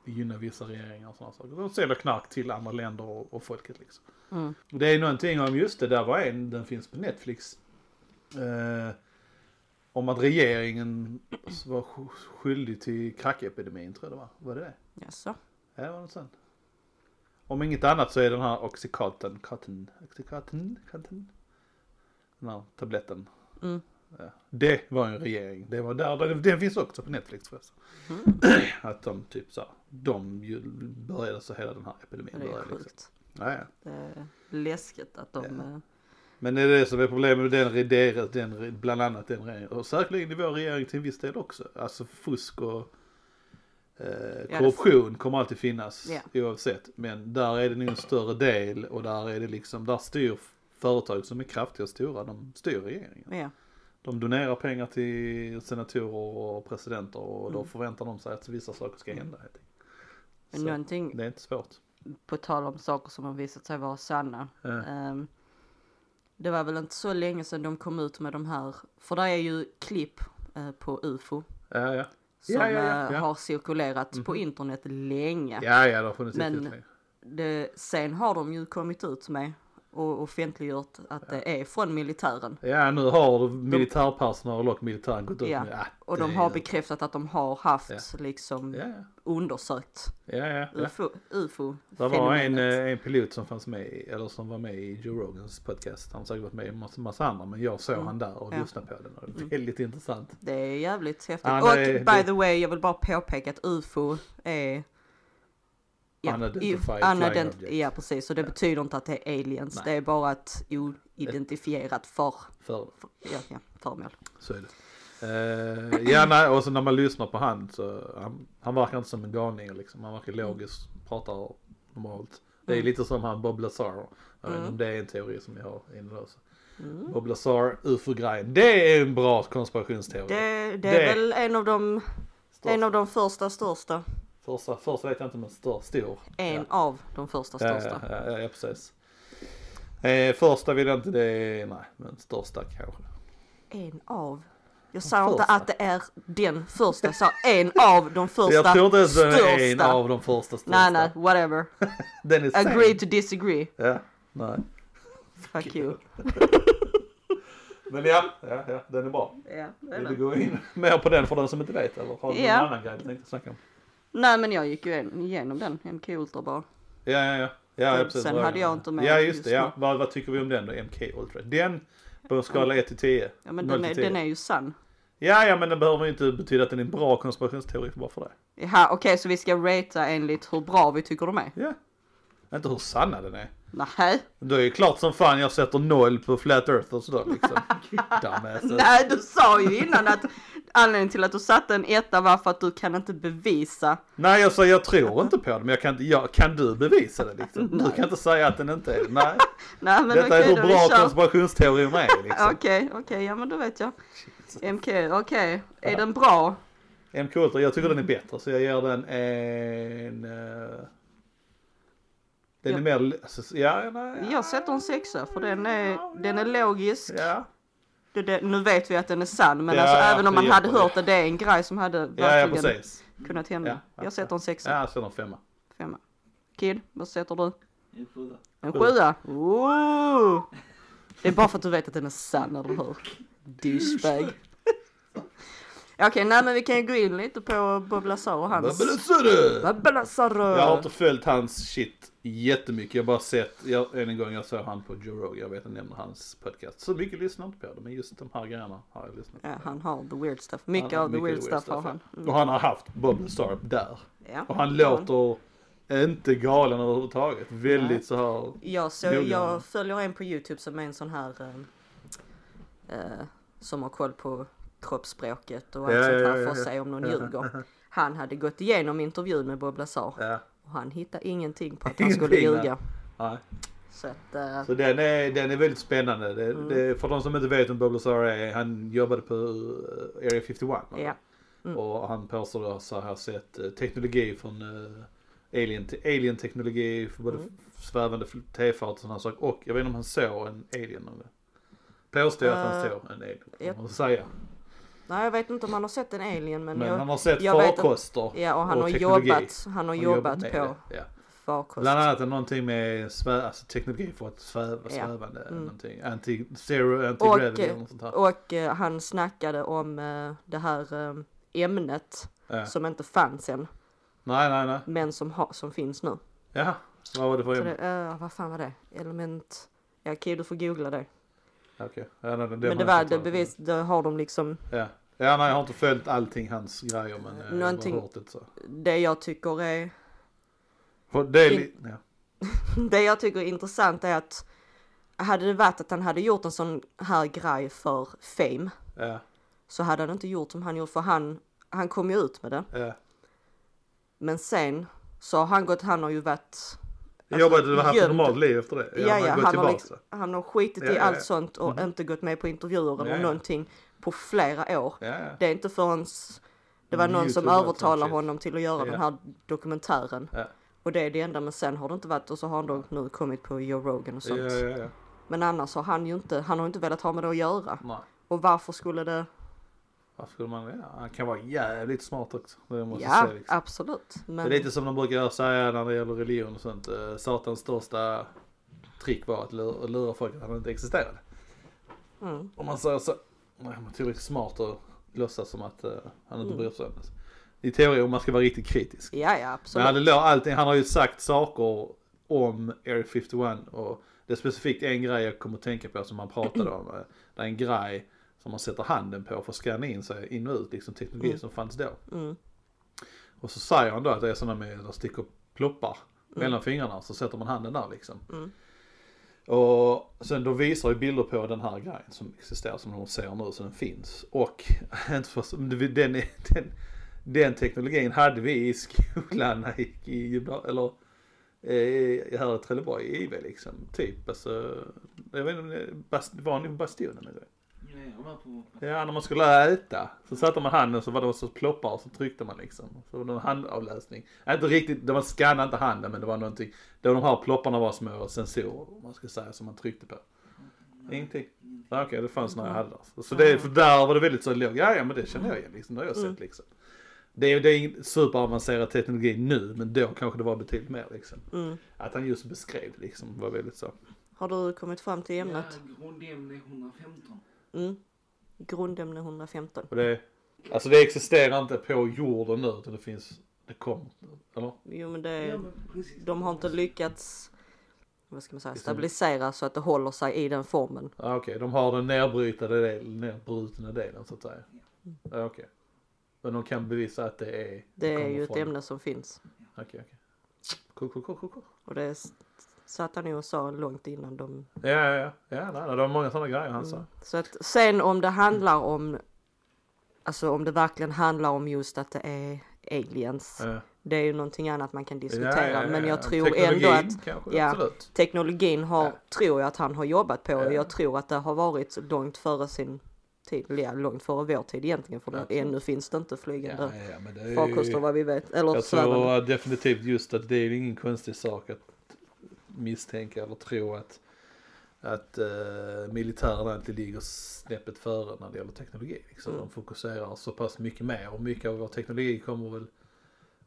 gynna vissa regeringar och sådana saker. De säljer knark till andra länder och, och folket liksom. Mm. Det är någonting om just det, där var en, den finns på Netflix. Eh, om att regeringen var sk- skyldig till krackepidemin tror jag det var. Var det det? Jaså? Ja, det var något sånt. Om inget annat så är den här Oxycontin, cotton, Oxycontin, cotton, den här tabletten. Mm. Ja. Det var en regering. Det var där, den, finns också på Netflix förresten. Mm. Att de typ så här, de började så hela den här epidemin Det är började liksom. sjukt. Ja, ja. Det är läskigt att de... Ja. eh, Men det är det som är problemet med den, det, den, bland annat den regeringen. Och säkerligen i vår regering till en viss del också. Alltså fusk och eh, korruption kommer alltid finnas Ja. oavsett. Men där är det nog en större del och där är det liksom, där styr företag som är kraftiga och stora, de styr regeringen. Ja. De donerar pengar till senatorer och presidenter och då Mm. förväntar de sig att vissa saker ska hända. Men Så någonting, det är inte svårt. på tal om saker som har visat sig vara sanna. Ja. ehm, det var väl inte så länge sedan de kom ut med de här, för det är ju klipp eh, på ufo. Ja, ja. Som Ja, ja, ja, eh, har cirkulerat på Mhm. internet länge. Ja, ja, det har funnits Men-. Det, sen har de ju kommit ut med och offentliggjort att det är från militären. Ja, nu har militärpersonal och militären gått ut Ja, med att Och de har bekräftat att de har haft liksom Ja, undersökt ja, ja. ja. ufo. ufo Det var en, eh, en pilot som fanns med, eller som var med i Joe Rogans podcast. Han har säkert varit med i massa, massa andra, men jag såg Mm. han där och Ja. lyssnade på den. Och det är väldigt intressant. Det är jävligt häftigt. Ja, och det- by det- the way, jag vill bara påpeka att ufo är Unidentified flying unident- object. Ja precis, så det betyder inte att det är aliens. Nej. Det är bara ett oidentifierat för, För, för, ja, ja, föremål. så är det. Eh, ja, nej, och så när man lyssnar på han så, han, han verkar inte som en galning liksom. Han verkar logisk, pratar normalt. Det är Mm. lite som han Bob Lazar. Jag vet inte Mm. om det är en teori som jag har inne då. Så. Mm. Bob Lazar, ufo-grejen. Det är en bra konspirationsteori. Det, det Det- är väl en av de, en av de första största. Första, första vet jag inte men stor. stor. En ja. av de första Ja, största. ja, ja, ja, precis. Eh, första vill jag inte, det är, nej, men största kanske. En av. Jag sa inte att det är den första, jag sa en av de första jag tror inte ens den är en största. av de första största. Nej nej, whatever. Den är Agree sen. to disagree. Ja, nej. Fuck you. Men ja, ja, ja, den är bra. Ja, är Vill du gå in mer på den för den som inte vet eller har du Ja. någon annan grej du tänkte snacka om? Nej men jag gick ju en- igenom den, MK Ultra bara. Ja, ja, ja. ja Sen- precis. sen hade jag inte med Ja, just just det. Ja. Vad, vad tycker vi om den då? MK Ultra. Den på en skala 1 till 10. Ja men 0 den är, till 10. den är ju sann. Ja, ja, men det behöver ju inte betyda att den är en bra konspirationsteori bara för det. Jaha okej så vi ska ratea enligt hur bra vi tycker de är? Ja. Inte hur sanna den är. Nej. Då är det klart som fan jag sätter noll på Flat Earth och sådär liksom. Nej du sa ju innan att anledningen till att du satte en etta var för att du kan inte bevisa. Nej, jag sa jag tror inte på det, men jag kan, jag, kan du bevisa det liksom? Du kan inte säga att den inte är det. Nej, Nej men detta okej är hur bra konspirationsteorierna är liksom. Okej, okej, ja men då vet jag. MK, okej. Är den bra? MK Ultra, jag tycker den är bättre så jag ger den en... eh, den är Ja. mer, alltså, ja, nej, Jag sätter en sexa för den är, den är logisk. Ja. Det, det, nu vet vi att den är sann men Ja, alltså ja, även om det man hade hjälper hört det, det är en grej som hade Ja, ja verkligen precis. kunnat hända. Ja, ja, jag sätter en sexa, Ja, jag sätter en femma. femma. Kid, vad sätter du? En sjua. En sjua? Ooh! Det är bara för att du vet att den är sann, eller hur? Douchebag. Okej, nej men vi kan ju gå in lite på Bob Lazar och hans... Bob Lazar! Jag har inte följt hans shit jättemycket. Jag har bara sett, jag, en gång jag såg han på Joe Rogan, jag vet att nämner hans podcast. Så mycket lyssnar jag inte på det, men just de här grejerna har jag lyssnat på. Ja, han har the weird stuff. Mycket Han har av the weird, stuff, har ja. han. Mm. Och han har haft Bob Lazar där. Ja. Och han låter inte galen överhuvudtaget. Väldigt så här. Jag, så, jag följer en på Youtube som är en sån här eh, som har koll på kroppsspråket och allt Ja, sånt här ja, för ja. se om någon ljuger. Han hade gått igenom intervjun med Bob Lazar och han hittade ingenting på att han skulle ljuga. Så att, eh, Så den är, den är väldigt spännande. Det, Mm. det, för de som inte vet vem Bob Lazar är, han jobbade på eh, Area 51. va? ja. Mm. Och han påstår att så har sett eh, teknologi från uh, alien, alien teknologi för både Mm. svävande tefat och sådana saker. Och jag vet inte om han såg en alien Påstår jag att han såg en alien. Kan man säga. Nej jag vet inte om han har sett en alien men, Men jag, han har sett jag vet att- farkoster. ja och han och har teknologi. jobbat, han har jobbat med på det, Ja. farkost. Bland annat det någonting med svä, alltså teknologi för att sväva, Ja. svävande. Mm. Någonting. Anti, zero, anti-gravity Och, eller något sånt här. Och eh, han snackade om eh, det här eh, ämnet Ja. som inte fanns än Nej, nej, nej. men som, ha, som finns nu. Jaha, vad var det för ämne? det, eh, vad fan var det? Element... Ja okej du får googla det. Okej. Ja, nej, det, men det var det bevis, det har de liksom, Ja. Ja, nej jag har inte följt allting hans grejer men jag Någonting- har bara hört det så. det jag tycker är, det är li- ja. det jag tycker är intressant är att hade det varit att han hade gjort en sån här grej för fame Ja, så hade han inte gjort som han gjort för han, han kom ju ut med det. ja. Men sen så har han gått, han har ju varit Jag jobbade, du har haft ett normalt liv efter det? Ja, han ja, har gått han har, liksom, han har skitit Ja, i allt ja. sånt och Mhm. inte gått med på intervjuer eller någonting på flera år. Ja. Det är inte förrän det var någon som YouTube övertalade honom till att göra Ja. den här dokumentären. Ja. Och det är det enda, men sen har det inte varit och så har han då nu kommit på Joe Rogan och sånt. Men annars har han ju inte, han har inte velat ha med det att göra. Nej. Och varför skulle det? Vad skulle man, ja, han kan vara jävligt smart också. Det måste Ja, säga, liksom. absolut. Det Men är lite som de brukar säga när det gäller religion och sånt. eh, Satans största trick var att lura, lura folk att han inte existerade. mm, Om man säger så, man är tillräckligt smart och låtsas som att eh, han inte Mm. bryr sig om det. I teori om man ska vara riktigt kritisk. ja, ja, Men absolut. han, lå- allting, han har ju sagt saker om Area 51 och det är specifikt en grej jag kommer att tänka på som han pratade om. Det är en grej som man sätter handen på för att scanna in sig in och ut, liksom teknologi Mm. som fanns då. Mm, Och så säger han då att det är sådana med, där sticker ploppar mellan fingrarna så sätter man handen där liksom. mm, och sen då visar ju bilder på den här grejen som existerar som de ser nu så den finns. Och den, den, den, teknologin hade vi i skolan när jag gick i gymnasiet, eller eh, här i Trelleborg i IV liksom. Typ alltså, jag vet inte om det var ni på Bastionen eller? Ja, när man skulle äta så satte man handen så var det så ploppar och så tryckte man liksom. Så var det en handavläsning. Inte riktigt, det var skannade inte handen men det var någonting. Det var de här plopparna var små sensorer om man ska säga som man tryckte på. Ingenting? Ja, Okej, det fanns när jag hade det. Så det, för där var det väldigt så lågt. Ja, ja men det känner jag igen liksom. Det har jag sett Mm. liksom. Det är, det är superavancerad teknologi nu men då kanske det var betydligt mer liksom. mm. Att han just beskrev liksom var väldigt så. Har du kommit fram till ämnet? Ja, grundämne 115. Mm. Grundämne 115. Och det, alltså det existerar inte på jorden nu utan det finns, det kommer, eller? Jo men det, Ja, men precis. de har inte lyckats vad ska man säga, Liksom- stabilisera så att det håller sig i den formen. Ja, Okej, de har den nedbrytade delen, nedbrutna delen så att säga. Ja, Okej. Men de kan bevisa att det är... Det är kommer ju ett från- ämne som finns. Okej, okej. Cool, cool, cool, cool, cool. Och det s- satt han ju och sa långt innan de... Ja, ja, ja. Ja, nej, det var många sådana grejer han sa. Mm. Så att sen om det handlar om, alltså om det verkligen handlar om just att det är aliens. Ja. Det är ju någonting annat man kan diskutera. Ja, ja, ja, Men ja. jag tror Teknologin ändå att kanske, ja. absolut. teknologin har, Ja. tror jag att han har jobbat på. Ja. Och jag tror att det har varit långt före sin tid. Ja, långt före vår tid egentligen. För Absolut. ännu finns det inte flygande Ja, ja, farkoster vad vi vet. Eller Jag tror definitivt just att det är ingen konstig sak att misstänka eller tro att att uh, militären alltid ligger snäppet före när det gäller teknologi. Liksom. Mm. De fokuserar så pass mycket mer och mycket av vår teknologi kommer väl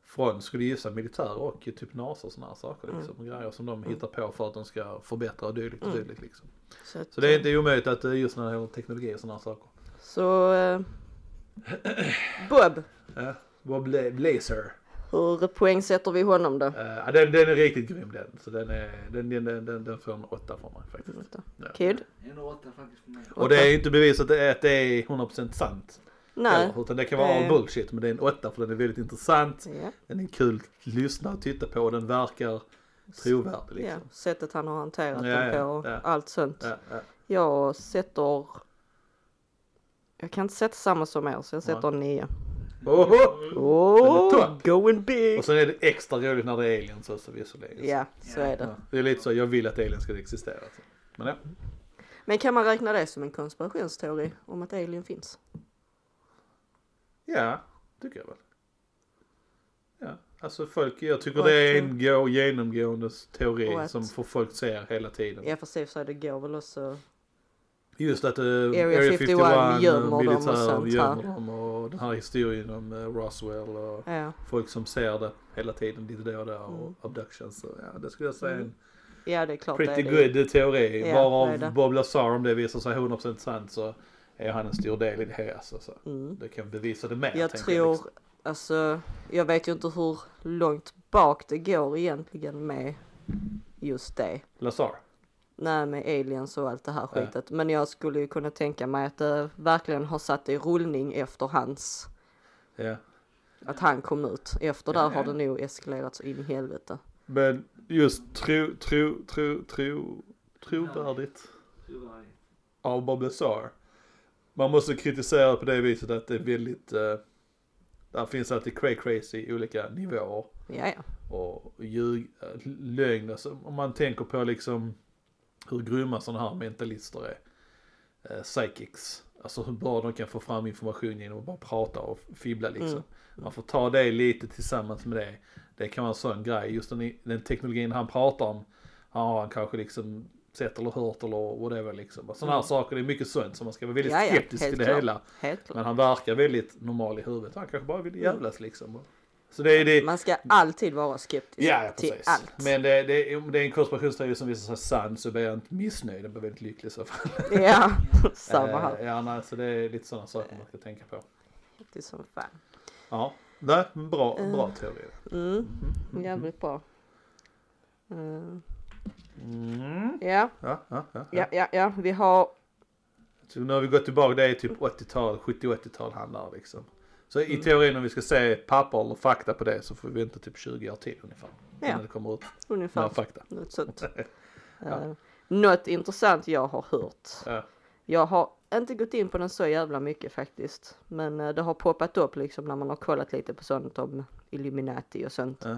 från, skulle gissa, militär och typ NASA och sådana här saker. Mm. Liksom. Grejer som de hittar på för att de ska förbättra och dylikt och Mm. dylikt. Liksom. Så, att, Så det är inte omöjligt att är just när det gäller teknologi och sådana här saker. Så eh, Bob, Ja. Bob Bla- Blazer. Hur poängsätter vi honom då? Uh, den, den är riktigt grym den. Så den, är, den, den, den, den, den får en åtta från mig faktiskt. Ja. Kid? En och åtta faktiskt för mig. Och det är inte bevisat att det är, att det är 100% sant. Nej. Heller, utan det kan vara all bullshit. Men det är en åtta för den är väldigt intressant. Ja, Den är kul att lyssna och titta på och den verkar trovärdig ja, liksom. sättet han har hanterat Ja, den ja, på, ja. allt sånt. Ja, ja. Jag sätter... Jag kan inte sätta samma som er så jag sätter en nio. Oh, topp. going big! Och sen är det extra roligt när det är aliens också visserligen. Ja, så är det. Det är lite så, jag vill att aliens ska existera. Så. Men ja. Men kan man räkna det som en konspirationsteori om att alien finns? Ja, tycker jag väl. Ja, alltså folk, jag tycker Och det är en gå, genomgående teori och att- som för folk ser hela tiden. Ja, för sig det går väl också. Just att uh, Area Area 51 51, gömmer dem och sånt här. Och den här historien om uh, Roswell och Ja, folk som ser det hela tiden lite då och då och Mm. abductions. Ja, det skulle jag säga en ja det är klart pretty det är det. good teori. Ja, Varav det det. Bob Lazar om det visar sig 100% sant så är han en stor del i det här. Alltså, så. Mm. Det kan bevisa det mer. Jag tror, liksom. alltså, jag vet ju inte hur långt bak det går egentligen med just det. Lazar. Nej, med aliens och allt det här Ja. skitet. Men jag skulle ju kunna tänka mig att det verkligen har satt i rullning efter hans, Ja. att han kom ut. Efter Ja, där har ja. det nog eskalerat så in i helvete. Men just tro, tro, tro, tro, trovärdigt av Bob Lazar. Man måste kritisera på det viset att det är väldigt, uh, där finns alltid cray crazy i olika nivåer. Ja, ja. och ljug, äh, lögn. Alltså, om man tänker på liksom hur grymma sådana här mentalister är. Eh, psychics. Alltså hur bra de kan få fram information genom att bara prata och fibbla liksom. Mm. Man får ta det lite tillsammans med det. Det kan vara en sån grej. Just den, den teknologin han pratar om har han kanske liksom sett eller hört eller whatever liksom. Sådana här Mm. saker, det är mycket sånt så man ska vara väldigt Ja, ja, skeptisk helt till det klart. hela. Helt. Men han verkar väldigt normal i huvudet. Han kanske bara vill jävlas liksom. Så det det. Man ska alltid vara skeptisk Ja, ja till allt. Men det, det, om det är en konspirationsteori som visar sig sann så blir jag inte missnöjd. Jag blir väldigt lycklig i så fall. Ja, samma här. Eh, Ja, nej, så det är lite sådana saker man ska tänka på. Det är som fan. Ja, nej, bra, Eh. bra teori. Mm, jävligt bra. Uh, Mm. ja, Ja, ja, ja. ja, ja, ja, vi har, Så nu har vi gått tillbaka, det är typ 80-tal, 70-80-tal handlar liksom. Så i Mm. teorin om vi ska se papper eller fakta på det så får vi vänta typ 20 år till ungefär. Ja. Innan det kommer ut ungefär mer fakta. något sånt. Ja. Eh, något intressant jag har hört. Ja. Jag har inte gått in på den så jävla mycket faktiskt. Men eh, det har poppat upp liksom när man har kollat lite på sånt om Illuminati och sånt. Ja.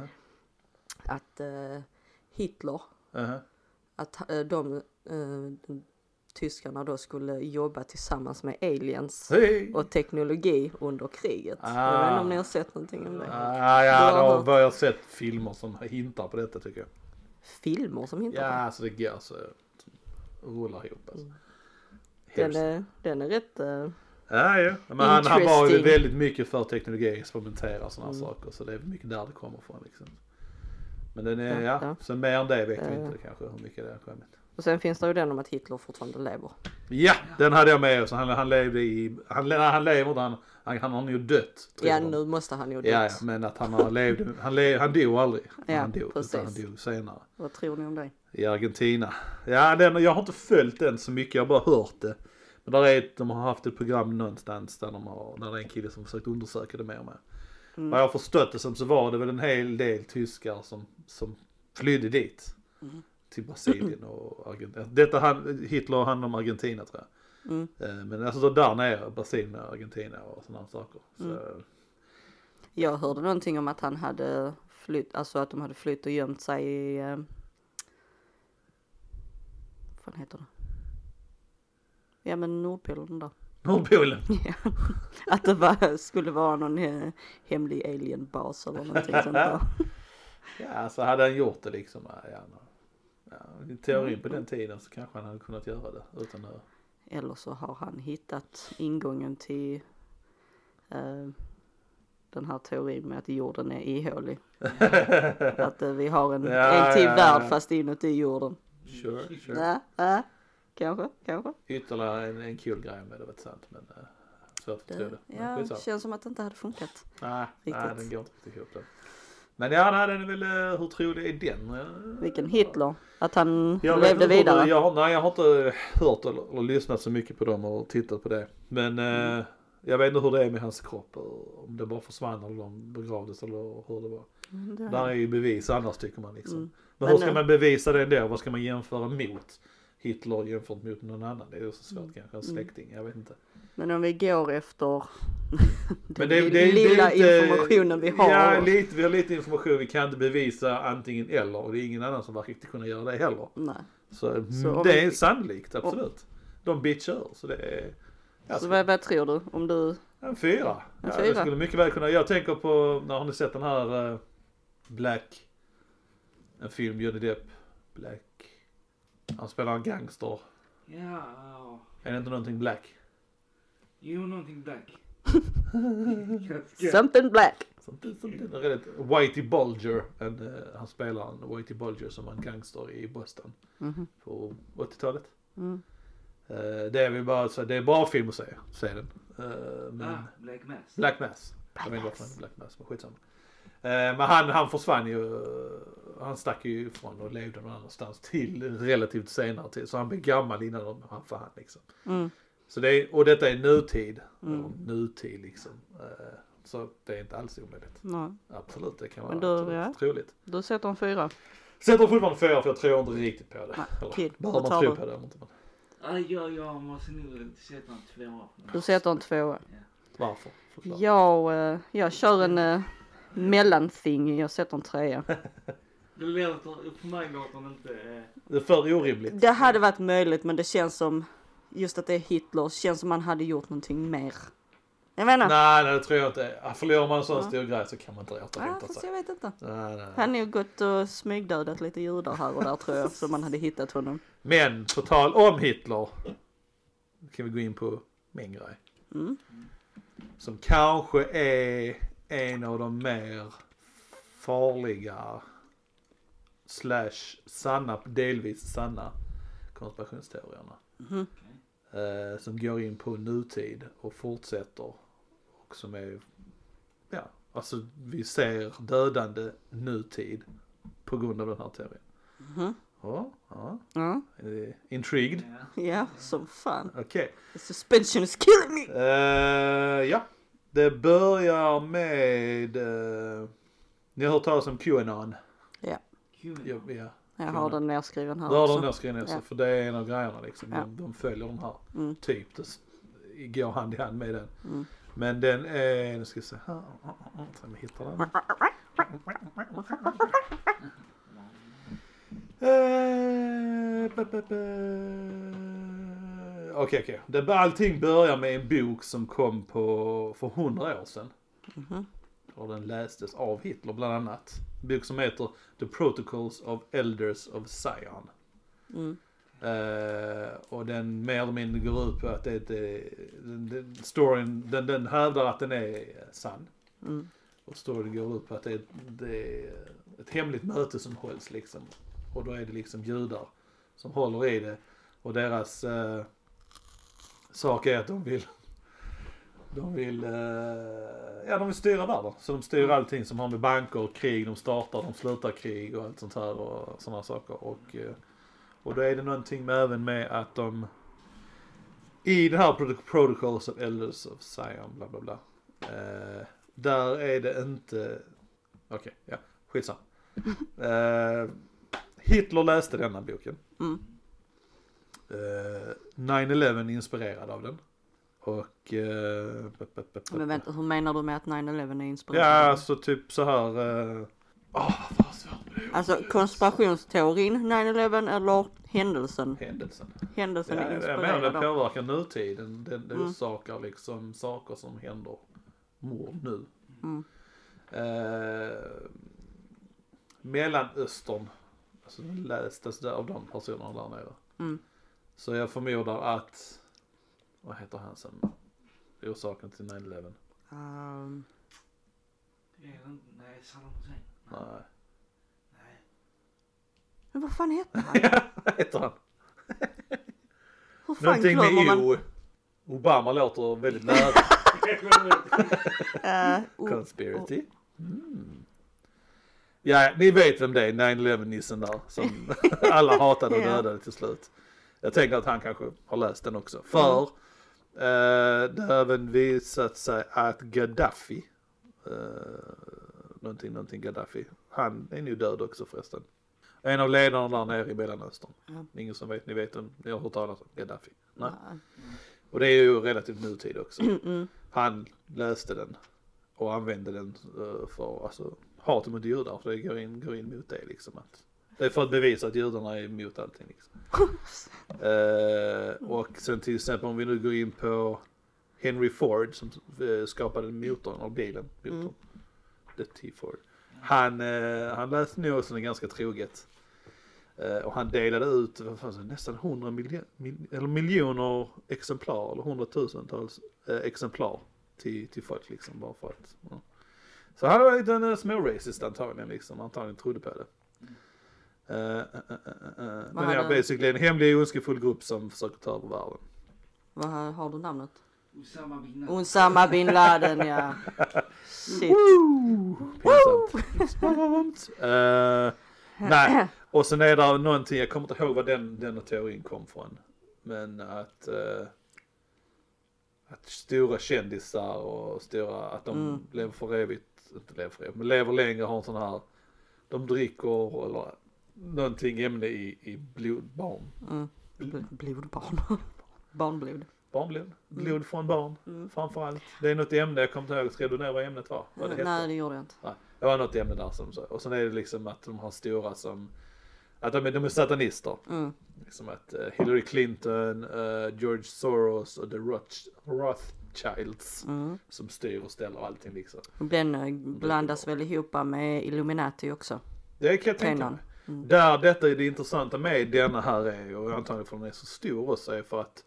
Att eh, Hitler, Aha. att eh, de eh, tyskarna då skulle jobba tillsammans med aliens Hej! och teknologi under kriget. Jag vet inte om ni har sett någonting om det? Ah, ja, jag har hört- börjat sett filmer som hintar på detta tycker jag. Filmer som inte Ja, alltså det går så rullar ihop alltså. den, Hemskt. är, den är rätt... eh, Ja, ja. Men han, han var ju väldigt mycket för teknologi, experimentera och sådana Mm. saker. Så det är mycket där det kommer ifrån liksom. Men den är, Ja, ja, sen mer än det vet vi inte kanske hur mycket det har kommit. Och sen finns det ju den om att Hitler fortfarande lever. Ja, den hade jag med. Så han, han levde i, han, han lever han, han, han har nog dött. Ja de. nu måste han ju dött. ja, men att han har levt, han, le, han dog aldrig. Ja, han dog, precis. han dog senare. Vad tror ni om det? I Argentina. Ja, den, jag har inte följt den så mycket, jag har bara hört det. Men där är, de har haft ett program någonstans där, de har, där det är en kille som försökt undersöka det mer och mer. Mm. Vad jag har förstått det som så var det väl en hel del tyskar som, som flydde dit. Mm. Till Brasilien och Argentina. Detta han, Hitler handlar om Argentina tror jag. Mm. Eh, Men alltså då där nere, Brasilien och Argentina och sådana saker. Så, Mm. Jag hörde någonting om att han hade flytt, alltså att de hade flytt och gömt sig i, eh, vad fan heter det? Ja men Nordpolen där. Nordpolen. Ja. Att det var, skulle vara någon eh, hemlig alienbas eller någonting sånt där. Ja, så hade han gjort det liksom. Ja, ja, I teorin på den tiden så kanske han hade kunnat göra det utan att... Eller så har han hittat ingången till eh, den här teorin med att jorden är ihålig. att eh, vi har en, Ja, en till ja, värld ja. fast inuti jorden. Sure, sure. Ja, ja, kanske, kanske. Ytterligare en, en kul grej med det, vet sant. Men uh, svårt att tro Det, det. Ja, skitsamma. känns som att det inte hade funkat. Nej, nej, den går inte riktigt ihop den. Men ja, nej, den är väl, eh, hur trolig är den? Eh, Vilken Hitler. Att han Jag levde inte vidare. Jag, har- nej, jag har inte hört eller, eller lyssnat så mycket på dem och tittat på det. Men Mm. eh, jag vet inte hur det är med hans kropp. Om det bara försvann eller de begravdes eller hur det var. Mm, det- Där är ju bevis annars tycker man liksom. Mm. Men Men, hur ska eh, man bevisa det ändå? Vad ska man jämföra mot? Hitler jämfört mot någon annan? Det är ju så svårt Mm. kanske. En släkting, jag vet inte. Men om vi går efter Men den det, det, det är lilla inte- informationen vi har. Ja, lite, vi har lite information. Vi kan inte bevisa antingen eller. Och det är ingen annan som verkar kunna göra det heller. Nej. Så, mm, Så det är vi- sannolikt, absolut. De bitchar så det är... Så vad, vad tror du? Om du... En fyra. En ja, fyra. Det skulle mycket väl kunna. Jag tänker på, när har ni sett den här eh, Black? En film, Johnny Depp. Black. Han spelar en gangster. Ja, Är det inte någonting Black? jo någonting black. Something black. Är väldigt, Whitey Bulger. En, eh, han spelar en Whitey Bulger som en gangster i Boston Mhm. på 80-talet. Mm. Eh, det är väl bara så, det är bra film att se, se den. Eh, men Ah, Black Mass. Black Mass. Black jag vet inte varför Black Mass, men skitsamma. Eh, men han, han försvann ju, eh, han stack ju ifrån och levde någon annanstans till relativt senare tid. Så han blev gammal innan han försvann liksom. Mm. Så det är, och detta är nutid. Mm. Nutid liksom. Eh, så det är inte alls omöjligt. Nej. Absolut, det kan vara Men då, ja. troligt. Du sätter en fyra. Sätter fortfarande fyra för jag tror inte riktigt på det. Nej, Eller, behöver man tro på det inte. Jag måste nog sätta en tvåa. Du sätter en tvåa. varför? Förklara. Jag, jag kör en mellanthing. Jag sätter en trea. Det låter, för mig låter det inte... Eh, Det är för orimligt. Det hade varit möjligt men det känns som just att det är Hitler känns som man hade gjort någonting mer. Jag menar. Nej, nej, det tror jag inte. Förlorar man en sån Ja. stor grej så kan man inte återhämta sig. jag vet inte. Nej, nej, nej. Han har ju gått och smygdödat lite judar här och där tror jag. Så man hade hittat honom. Men på tal om Hitler. Kan vi gå in på min grej. Mm. Som kanske är en av de mer farliga slash sanna, delvis sanna konspirationsteorierna. Eh, som går in på nutid och fortsätter. Och som är, ja, alltså vi ser dödande nutid på grund av den här teorin. Mhm. Ja, ja. Ja. Intrigued? ja. ja, som fan. Okej. The suspension is killing me. Eh, ja, det börjar med, uh, ni har hört talas om Qanon? Kul. Ja, ja. Jag har den nerskriven här Där har de också. skrivit ner sig, Ja. för det är en av grejerna liksom. Ja. De, de följer den här, Mm. typ, det går hand i hand med den. Mm. Men den är, nu ska vi se här, så vi hittar den. Eh, ba, ba, ba. Okej, okej. Det- Allting börjar med en bok som kom på, för hundra år sedan. Mhm. Och den lästes av Hitler bland annat. En bok som heter The Protocols of Elders of Zion. Mm. Eh, och den mer eller mindre går ut på att det, det, den, den, storyn, den, den hävdar att den är sann. Mm. Och storyn går ut på att det, det är ett hemligt möte som hålls liksom. Och då är det liksom judar som håller i det. Och deras eh, sak är att de vill de vill, eh, ja de vill styra världen. Så de styr allting som har med banker och krig, de startar, de slutar krig och allt sånt här och sådana saker. Och, eh, och då är det någonting med, även med att de i den här Prot- Protocols of Elders of Zion, bla bla bla. Eh, där är det inte, okej, ja, skitsam. Eh, Hitler läste denna boken. Mm. Eh, 9-11 inspirerad av den. Och... Eh, p- Men vänta, hur menar du med att 9-11 är inspirerad? Ja, alltså typ så här. eh, med det. Alltså konspirationsteorin 9-11 eller händelsen? Händelsen. Händelsen Ja, är jag menar det inspirerad påverkar nutiden. Den det Mm. orsakar liksom saker som händer mord nu. Mm. Eh, Mellanöstern alltså, lästes det av de personerna där nere. Mm. Så jag förmodar att, vad heter han som orsaken till 9-11? Um, inte, nej Saddam Hussein. Nej. Nej. men vad fan heter han? vad heter han? Hur fan Någonting med man? O. Obama låter väldigt nära. Uh, Conspiracy. Mm. Ja, ni vet vem det är, 9-11-nissen där. Som alla hatade och Ja. dödade till slut. Jag tänker att han kanske har läst den också. För eh, det har även visat sig att Gaddafi, eh, någonting, någonting Gaddafi, han är nu död också förresten. En av ledarna där nere i Mellanöstern. Ja. Ingen som vet, ni vet om, ni har hört talas om Gaddafi? Nej. Nej. Och det är ju relativt nutid också. Mm. Han läste den och använde den eh, för alltså, hat mot judar, för det går in, går in mot det liksom. Att, det är för att bevisa att judarna är emot allting liksom. Eh, och sen till exempel om vi nu går in på Henry Ford som eh, skapade motorn av bilen, motorn. Mm. The T-Ford. Han, eh, han läste den ganska troget. Eh, och han delade ut jag, nästan 100 miljoner, mil, eller miljoner exemplar, eller hundratusentals eh, exemplar till, till folk liksom bara för att. Ja. Så han var lite en uh, småracist antagligen liksom, antagligen trodde på det. Eh, eh, eh. Men ja, basically en hemlig ondskefull grupp som försöker ta över världen. Vad har, har du namnet? Osama bin Laden. Osama bin Laden ja. Shit. Pinsamt. Eh, nej, och sen är det någonting, jag kommer inte ihåg var den, den teorin kom från. Men att, eh, att stora kändisar och stora, att de Mm. lever för evigt, inte lever för evigt, men lever längre har en sån här, de dricker eller någonting ämne i, i blod, barn, Mm. Bl- Blodbarn. Barnblod. barnblod, blod från barn Mm. framförallt. Det är något ämne, jag kommer inte ihåg, skrev du ner vad ämnet var? Vad det hette? Nej det gjorde jag inte. Nej, det var något ämne där som så. Och sen är det liksom att de har stora som, att de är, de är satanister. Mm. Liksom att eh, Hillary Clinton, eh, George Soros och the Roth, Rothschilds Mm. som styr och ställer allting liksom. Den blandas väl ihop med Illuminati också. Det kan jag tänka mig. Mm. Där detta är det intressanta med denna här är, och antagligen för den är så stor också, är för att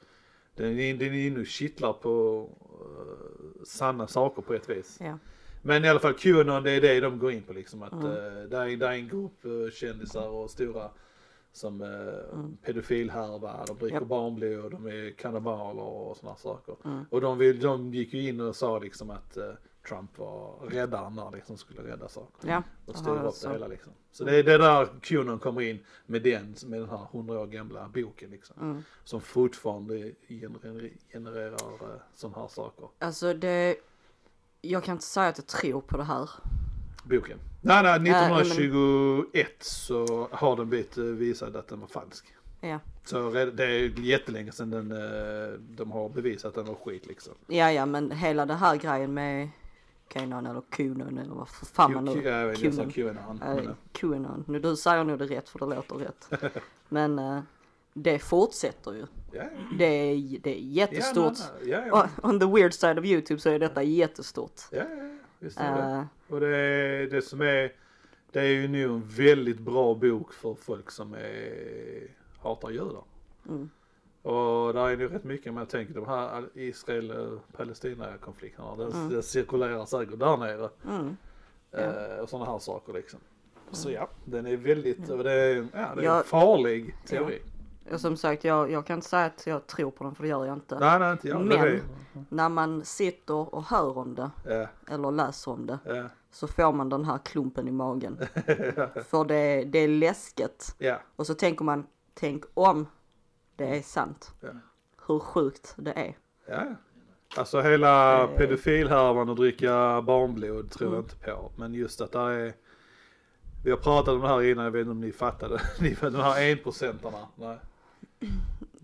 den är, den är inne och kittlar på eh, sanna saker på ett vis. Ja. Men i alla fall Qanon det är det de går in på liksom att Mm. eh, där, är, där är en grupp uh, kändisar och stora som uh, Mm. pedofilhärva, de dricker Japp. barnblod, de är kannibaler och sådana saker. Mm. Och de, vill, de gick ju in och sa liksom att eh, Trump var räddaren där liksom skulle rädda saker. Ja. Och styra upp också. det hela liksom. Så det är det där Qanon kommer in med den, med den här 100 år gamla boken liksom. Mm. Som fortfarande genererar, genererar uh, sådana här saker. Alltså det, jag kan inte säga att jag tror på det här. Boken. Nej, nej, men- 1921 så har den blivit eh, visad att den var falsk. Ja. Så det är jättelänge sedan den, eh, de har bevisat att den var skit liksom. Ja ja men hela det här grejen med Kanan eller Kunon eller vad fan man nu. Qanon. Qanon. Qanon. Nu du säger nog det rätt för det låter rätt. Men eh, det fortsätter ju. Ja, Det är, det är jättestort. nej, ja, ja, Och On the weird side of YouTube så är detta jättestort. ja, visst är det. Eh, Och det, är, det som är, det är ju nu en väldigt bra bok för folk som är, hatar judar. mm, Och där är nu rätt mycket, jag tänker de här Israel-Palestina-konflikterna, den, Mm. den cirkulerar säkert där nere. mm. Eh, och sådana här saker liksom. Så ja, den är väldigt, och det är, ja, det är Ja. en farlig teori. Och som sagt jag, jag kan inte säga att jag tror på den för det gör jag inte. Nej, nej, inte jag. Men- Det är, När man sitter och hör om det ja, eller läser om det ja, så får man den här klumpen i magen. för det, det är läskigt. ja, Och så tänker man, tänk om det är sant. Ja. Hur sjukt det är. ja. Alltså hela Eh. pedofilhärvan och dricka barnblod tror jag Mm. inte på. Men just att det är, vi har pratat om det här innan, jag vet inte om ni fattade. Ni vet de här enprocentarna. Nej.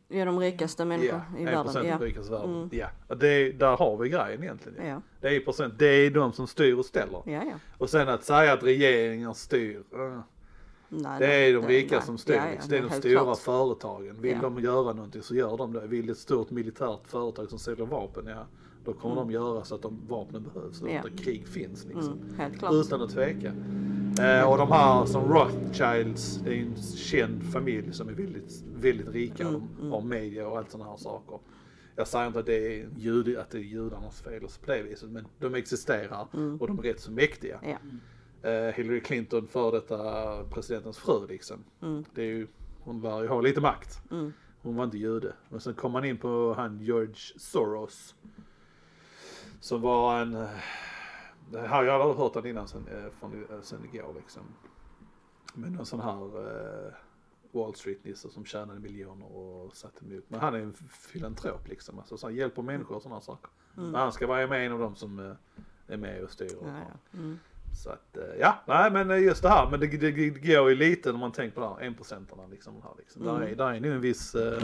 Är de rikaste människorna Ja, i en världen. Ja. världen. Mm. Ja, det, där har vi grejen egentligen. Ja. Ja, Det är procent, det är de som styr och ställer. ja, ja. Och sen att säga att regeringen styr, eh, Nej, det är de rika som styr. Ja, ja, det är de stora klart. företagen. Vill Ja. de göra någonting så gör de det. Vill ett stort militärt företag som säljer vapen, ja då kommer de göra så att de vapnen behövs. Ja. att krig finns liksom. Mm. Utan att tveka. Eh, och de här som Rothschilds är en känd familj som är väldigt, väldigt rika. Mm, de har media och allt sådana här saker. Jag säger inte att det är, jud, att det är judarnas fel och på det viset, men de existerar och de är rätt så mäktiga. Eh, Hillary Clinton, för detta presidentens fru liksom. Mm. Det är ju, hon var ju, har lite makt. Mm. Hon var inte jude. Men sen kom man in på han George Soros. Som var en, eh, det här har jag aldrig hört han innan sen, eh, från, eh, sen igår liksom. Men en sån här eh, Wall Street-nisse som tjänade miljoner och satte emot. Men han är en filantrop liksom. Alltså, så han hjälper människor och sådana saker. Men han ska vara med en av dem som eh, är med och styr. Och, Ja, ja. Mm. Så att, eh, ja, nej men eh, just det här, men det, det, det går ju lite när man tänker på det här, enprocentarna liksom. Här, liksom. Där, är, där är nu en viss, eh,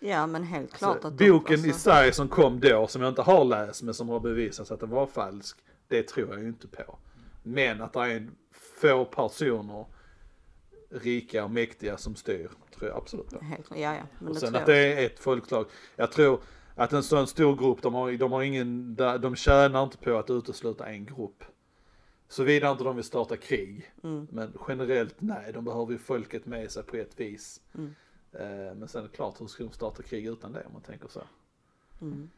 ja men helt klart så, att boken i alltså, sig som kom då, som jag inte har läst men som har bevisats att den var falsk, det tror jag ju inte på. Men att det är få personer, rika och mäktiga som styr, tror jag absolut på. Helt, ja ja. Men Och sen att det är ett folkslag. Jag tror att en sån stor grupp, de har, de har ingen, de tjänar inte på att utesluta en grupp. Såvida inte de vill starta krig. Mm. Men generellt nej, de behöver ju folket med sig på ett vis. Mm. Eh, men sen är det klart, hur ska de starta krig utan det om man tänker så. Mm.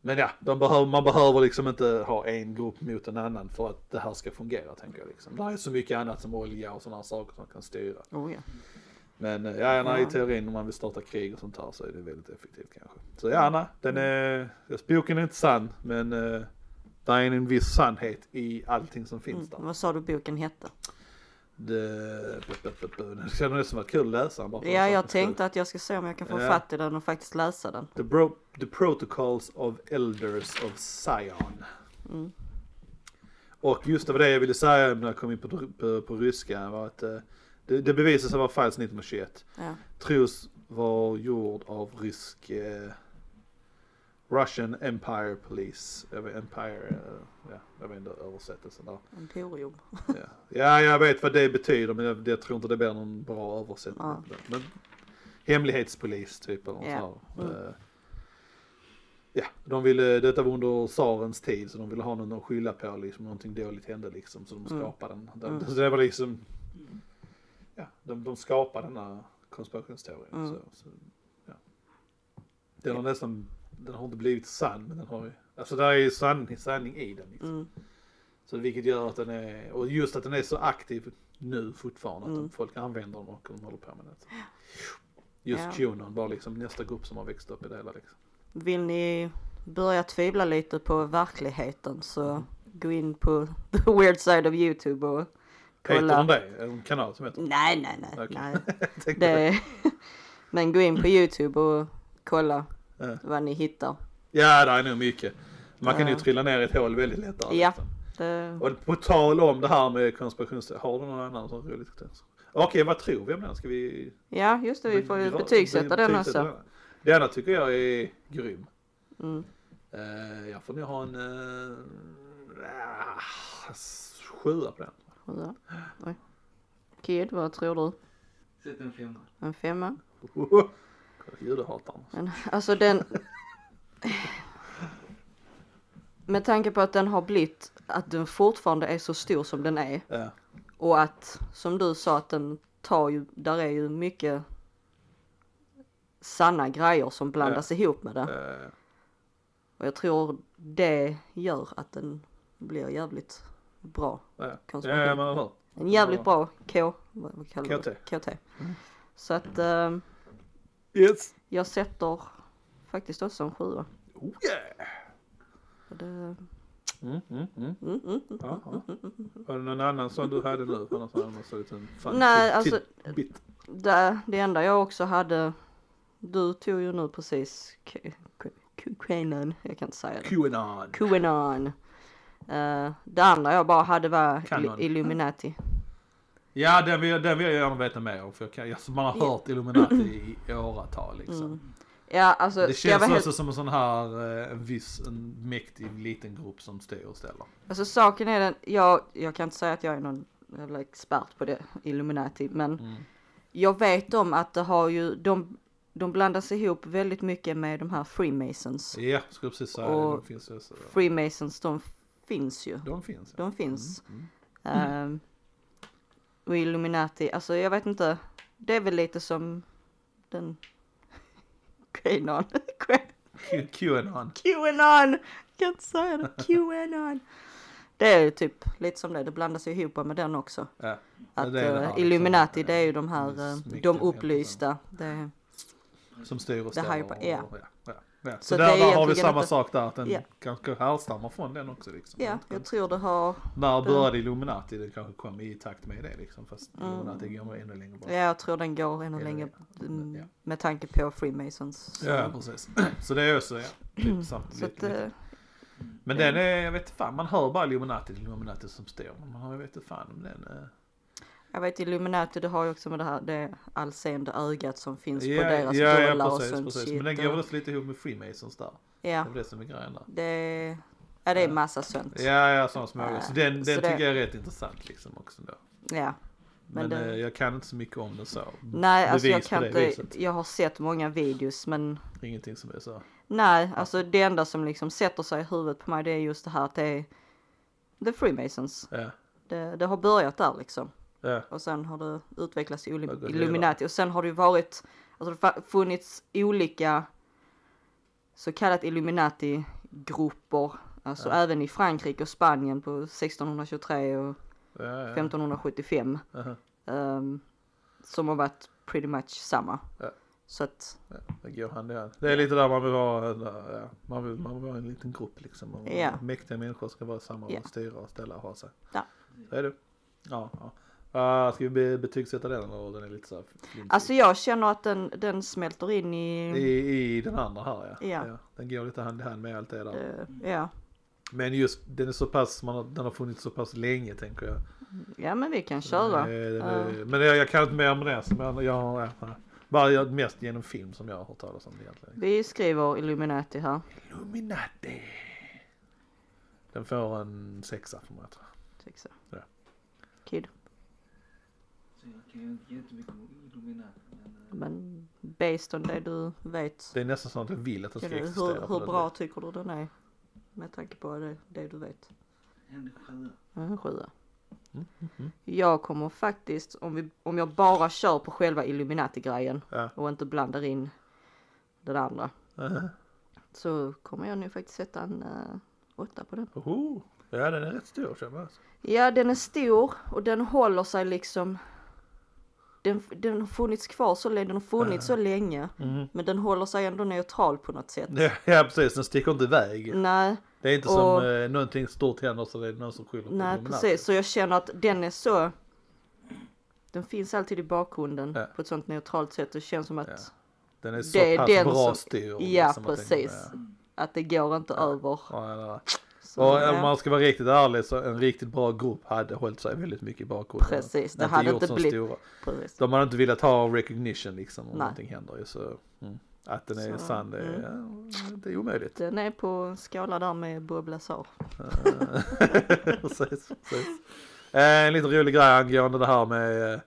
Men ja, behöver, man behöver liksom inte ha en grupp mot en annan för att det här ska fungera tänker jag liksom. Det är så mycket annat som olja och sådana saker som kan styra. Oh, ja. Men eh, ja, nej, i teorin om man vill starta krig och sånt här så är det väldigt effektivt kanske. Så ja, nej, den är, boken är inte sann men uh, det är en viss sannhet i allting som finns Mm. där. Vad sa du boken hette? Det, det, känns nästan vara kul att läsa den Ja jag tänkte att jag ska se om jag kan få Ja. fatt i den och faktiskt läsa den. The, bro, the Protocols of Elders of Zion. Mm. Och just det var det jag ville säga när jag kom in på, på, på ryska var att eh, det, det bevisade sig vara falskt 1921. Ja. Tros var gjord av rysk eh, Russian Empire Police. Empire, eh, ja, jag vet inte översättelsen där. Emporium. Ja. ja, jag vet vad det betyder men jag, jag tror inte det blir någon bra översättning. Ja. Men hemlighetspolis typ eller något Ja. här. Mm. Eh, Ja, de ville, detta var under tsarens tid så de ville ha någon att skylla på liksom, någonting dåligt hände liksom så de Mm. skapade den. De, Mm. Så det var liksom, ja, de, de skapade denna konspirationsteorin. Mm. Så, så, ja. Den har nästan, den har inte blivit sann men den har ju, alltså det är ju sann, sanning i den liksom. Mm. Så vilket gör att den är, och just att den är så aktiv nu fortfarande, att Mm. de, folk använder den och de håller på med det. Just Ja. Qanon, bara liksom nästa grupp som har växt upp i det hela liksom. Vill ni börja tvivla lite på verkligheten så gå in på the weird side of youtube och Heter kolla. det? Är det en kanal som heter Nej nej nej. Okej. nej. Det... Men gå in på youtube och kolla Ja. vad ni hittar. Ja, det är nog mycket. Man kan ju trilla ner i ett hål väldigt lättare. Ja. Liksom. Det... Och på tal om det här med konspirationsteorier, har du någon annan som roligt? Okej, vad tror vi om den? Ska vi... Ja just det, vi får ju betygsätta den också. den? Denna tycker jag är grym. Mm. Uh, jag får nog ha en uh, sjua på den. Ja. Oj. Kid, vad tror du? Sätt en femma. En femma? Judehataren. Men, alltså den... Med tanke på att den har blivit, att den fortfarande är så stor som den är Ja. och att, som du sa, att den tar ju, där är ju mycket sanna grejer som blandas ihop med det. Eh, Och jag tror det gör att den blir jävligt bra. ja. ja, Konspiration. men eller hur? En jävligt bra K, vad kallar? KT. KT. Så att eh, Yes. jag sätter faktiskt också en sjua. Oh yeah. Det, Mm, mm, mm. mm, mm, mm. Ja, ja. Var det någon annan som du hade nu? Annars hade man sett en fan Nej, tid- alltså- bit. Det, det enda jag också hade, du tog ju nu precis Qanon, jag kan inte säga det. Qanon. Qanon. Uh, det andra jag bara hade var. Illu- Illuminati. Ja, den vill, den vill jag gärna veta mer om. För jag kan, alltså, man har hört Illuminati i åratal liksom. Mm. Ja, alltså Det känns också helt, som en sån här, eh, en viss, en mäktig liten grupp som styr och ställer. alltså saken är den, jag, jag kan inte säga att jag är någon jävla expert på det, Illuminati, men Mm. jag vet om att det har ju, de, de blandas ihop väldigt mycket med de här Freemasons. Ja, skulle precis säga. Och- De finns ju. så- Freemasons, de finns ju. De finns. ja. De finns. Mm. Ehm, och Illuminati, alltså jag vet inte. Det är väl lite som den Qanon. Qanon. Qanon! Kan inte säga det. Qanon. Det är ju typ lite som det, det blandas ju ihop med den också. Ja. Att det är det eh, här liksom, Illuminati eh, det är ju de här, eh, de upplysta. Det, Som styr och ställer. ja. Ja. Så, Så där, där har vi samma inte- sak där, att den Ja. kanske härstammar från den också liksom. ja, den- jag tror det har, När började Illuminati? Det kanske kom i takt med det liksom. Fast Mm. Illuminati går ännu längre bort. ja jag tror den går ännu längre mm, ja. med tanke på Freemasons. Så, Ja, precis. Så det är också, ja, typ samt så att, lite, lite. eh, Men den är, jag vet inte fan, man hör bara Illuminati, Illuminati som står. Man har, jag vet inte fan om den är... jag vet Illuminati det har ju också med det här, det allseende ögat som finns på Ja, deras ja, ja, dollar och precis, sånt precis. Men den går och- väl också lite ihop med Freemasons där. Ja, Det är det som är grejen där. det, ja det är massa sånt. Ja, ja, sådana små Ja, Så den, den så det- tycker jag är rätt intressant liksom också då. Ja. Men, Men det- eh, jag kan inte så mycket om den så. Nej, alltså jag på kan det inte, viset. jag har sett många videos men Ingenting som är så. nej, alltså det enda som liksom sätter sig i huvudet på mig det är just det här att det är The Freemasons. Ja, Det, det har börjat där liksom. Ja, Och sen har det utvecklats till gått Illuminati och sen har det ju varit, alltså det funnits olika så kallat Illuminati-grupper. Alltså Ja. även i Frankrike och Spanien på 1623 och ja, ja. 1575. Aha. ehm, som har varit pretty much samma. Så att, Ja, det går hand i hand. Det är lite där man vill vara, ja, man vill, man vill vara en liten grupp liksom. Ja. Mäktiga människor ska vara samma och styra och ställa och ha sig. Ja. Så är det. Ja, ja. Uh, ska vi be- betygsätta den eller den är lite så här alltså jag känner att den, den smälter in i, I, I den andra här ja. Ja. Den går lite hand i hand med allt det där. eh, ja. Men just den är så pass, man har, den har funnits så pass länge tänker jag. ja men vi kan köra. Ja. Men jag, jag kan inte mer om det. Så jag, jag, ja, ja. Bara jag, mest genom film som jag har hört talas om det egentligen. Vi skriver Illuminati här. Illuminati. Den får en sexa för mig tror jag. Sexa. Ja. Kid. Så jag inte jättemycket om Illuminati. Men, Men based on det du vet. Det är nästan så att jag vill att den ska Hur, existera. hur, hur bra tycker du den är? Med tanke på det, det du vet. en sjua. En sjua. Mm, mm, mm. Jag kommer faktiskt, om, vi, om jag bara kör på själva Illuminati-grejen Ja. och inte blandar in det andra. Uh-huh. Så kommer jag nu faktiskt sätta en uh, åtta på den. Oho. Ja den är rätt stor känner jag. Ja, den är stor och den håller sig liksom. Den, den har funnits kvar så länge, den har funnits så länge. Mm. Men den håller sig ändå neutral på något sätt. Ja, ja precis, den sticker inte iväg. Nej, Det är inte Och- som eh, någonting stort händer så det är någon som skyller på nej precis. Så jag känner att den är så. Den finns alltid i bakgrunden Ja. på ett sånt neutralt sätt. Det känns som att, Ja. Den är så Det pass den bra som- styrd. Ja, liksom, precis. att det går inte över. Och om man ska vara riktigt ärlig så en riktigt bra grupp hade hållit sig väldigt mycket i bakgrunden. Precis, det Inte hade inte blivit- Stora. precis. De hade inte velat ha recognition liksom om Nej. någonting händer ju så. Mm. Att den är Så, sann det är, ja, det är omöjligt. Den är på en skala där med Bob Lazar. precis, precis. Eh, En liten rolig grej angående det här med eh,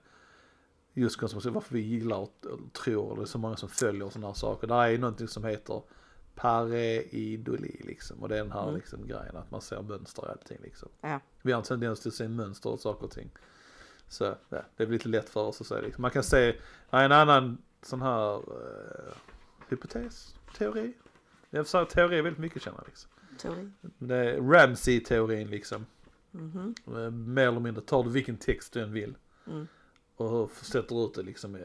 just konspiration, varför vi gillar och och tror, och det är så många som följer sådana här saker. Det är ju någonting som heter pareidoli liksom. Och det är den här Mm. liksom grejen att man ser mönster i allting liksom. Ja. Vi har en tendens till att se mönster och saker och ting. Så ja, det blir lite lätt för oss att säga liksom. Man kan se, är en annan sån här uh, hypotes, teori. Jag försöker teori väldigt mycket känner jag liksom. Teori. Det är Ramsey-teorin liksom. Mhm. Eh, Mer eller mindre tar du vilken text du än vill Mm. Och sätter ut det liksom eh,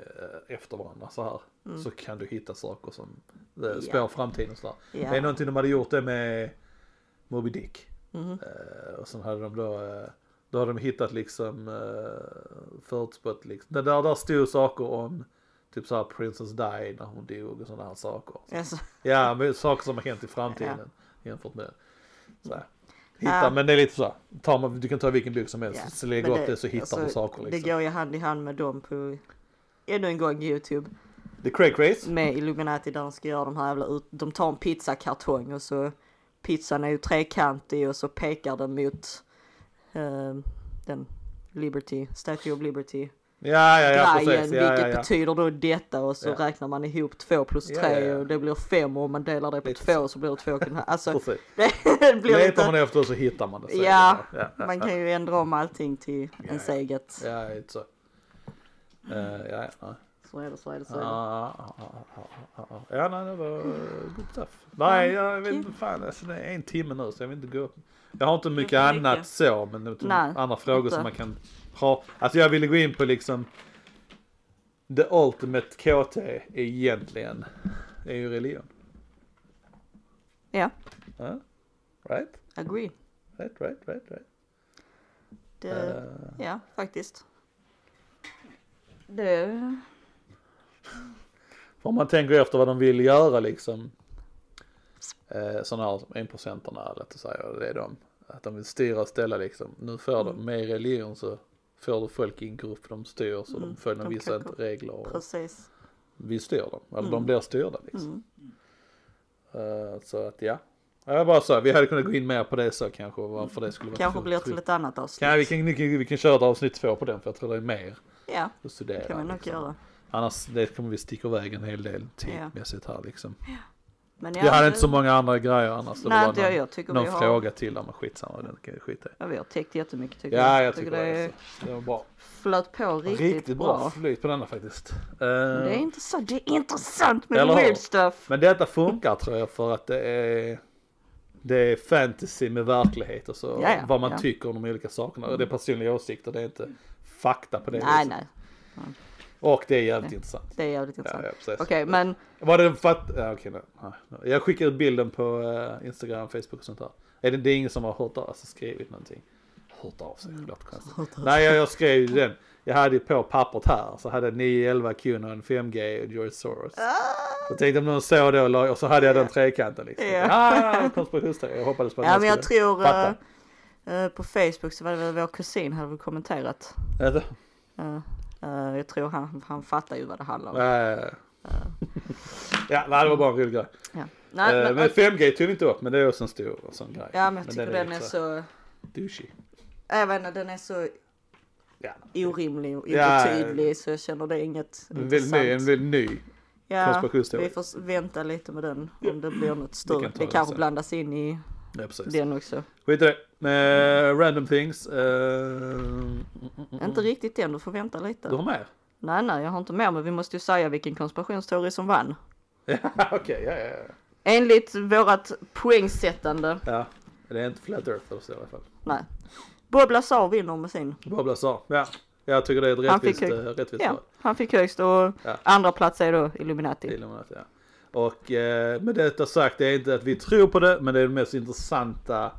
efter varandra så här. Mm. Så kan du hitta saker som Ja. spår framtiden och sådär. Ja. Det är någonting de hade gjort det med Moby Dick. Eh, och sen hade de då, eh, då hade de hittat liksom uh, förutspått liksom. Där, där stod saker om typ såhär Princess Di när hon dog och sådana här saker. Alltså, Ja, men saker som har hänt i framtiden jämfört med så här. Hitta, Ja. men det är lite så. man, du kan ta vilken bok som helst, Ja, så men upp det så hittar alltså, du saker Det liksom. går ju hand i hand med dem på, ännu en gång Youtube. The Craig Race. Med Illuminati där de ska göra de här jävla ut, de tar en pizzakartong och så pizzan är ju trekantig och så pekar den mot eh, den Liberty, Statue of Liberty. Ja, ja, ja, grejen, precis. Ja, ja, vilket ja. betyder då detta och så Ja. räknar man ihop två plus Ja, tre ja, ja. och det blir fem och om man delar det på Lite två så. så blir det två och en halv. Alltså det blir Letar man efter så hittar man det. Ja, ja, ja, man kan ju ändra om allting till Ja, ens ja. eget. Ja, lite så. Eh, ja, ja. Så är det, så är det, så är det. Ja, ja, ja, ja, ja. Ja, nej, det var good stuff. Nej, jag vet inte fan, alltså det är en timme nu så jag vill inte gå upp. Jag har inte mycket för mycket. annat så, men typ andra frågor inte. som man kan ha. Alltså jag ville gå in på liksom the ultimate KT är egentligen, är ju religion. Ja, Ja, right? agree. Right, right, right, right. Det, Eh, ja, faktiskt. Det, om man tänker efter vad de vill göra liksom. Eh, sådana här enprocentarna, låt oss säga, det är de. Att de vill styra och ställa liksom. Nu får de, Mm. med religion så får du folk i en grupp, de styr så Mm, de följer de vissa kan- regler och precis. vi styr dem. Eller de Mm. blir styrda liksom. Mm. Eh, så att ja. Ja, Jag bara så, vi hade kunnat gå in mer på det så kanske, varför det skulle vara Kanske blir till ett annat avsnitt. Kan, vi, kan, vi, kan, vi kan köra ett avsnitt två på den för jag tror det är mer Ja, att studera. kan vi nog liksom. göra. Annars det kommer vi sticka iväg en hel del tidmässigt här liksom. Men jag hade det- inte så många andra grejer annars. Det Nej, var inte någon, jag. Jag tycker någon vi har, fråga till där men skitsamma den kan jag skita i. ja, vi har täckt jättemycket tycker Ja jag. jag tycker det, det är det var bra. flöt på riktigt, Riktigt, bra. flyt på denna faktiskt. Eh, Det är intressant, det är intressant med Eller weird stuff. Men detta funkar tror jag för att det är det är fantasy med verklighet och så Ja, ja, vad man ja. tycker om de olika sakerna. Det är personliga åsikter, det är inte fakta på det Nej, viset. nej, Och det är jävligt intressant. det är jävligt Ja, intressant. ja, precis. Okej, men Var det för att, ja, okej, nej. Jag skickar ut bilden på eh, Instagram, Facebook och sånt där. Är det, det är ingen som har hört av sig, skrivit någonting? Hört av sig, det låter konstigt. Nej, jag, jag skrev ju den. Jag hade ju på pappret här, så hade jag 911 Qanon, 5G och George Soros. Jag tänkte om någon såg det och, la- och så hade jag den trekanten liksom. Ja. Ah, konspirationsteori. Jag hoppades på att Ja men jag skulle tror fatta. eh, på Facebook så var det väl vår kusin hade väl kommenterat. Eh, eh, jag tror han, han fattar ju vad det handlar om. ja, ja, ja. ja, nej, det var bara en rolig grej. Ja. Nej, Eh, men, men 5G tog vi inte upp, men det är också en stor sån grej. ja men jag tycker den är så, Douchey. även när den är så Ja. orimlig och Ja. obetydlig så jag känner det är inget En väldigt ny, en intressant. väldigt ny Ja, vi får vänta lite med den om det blir något större. Det kanske blandas in i Ja, precis. den också. Skit i det. Med random things. eh, mm, mm, mm. Inte riktigt den, du får vänta lite. Du har med? Nej nej, jag har inte med men vi måste ju säga vilken konspirationsteori som vann. Ja, okej, ja, ja, ja. Enligt vårat poängsättande, Ja, det är inte Flat Earth så i alla fall. nej. Bob Lazar vinner med sin. Bob Lazar, ja. Jag tycker det är ett Han fick rättvist, hög- rättvist Ja, svar. han fick högst och Ja. andra plats är då Illuminati. Illuminati, ja. Och eh, med detta sagt, det är inte att vi tror på det, men det är det mest intressanta,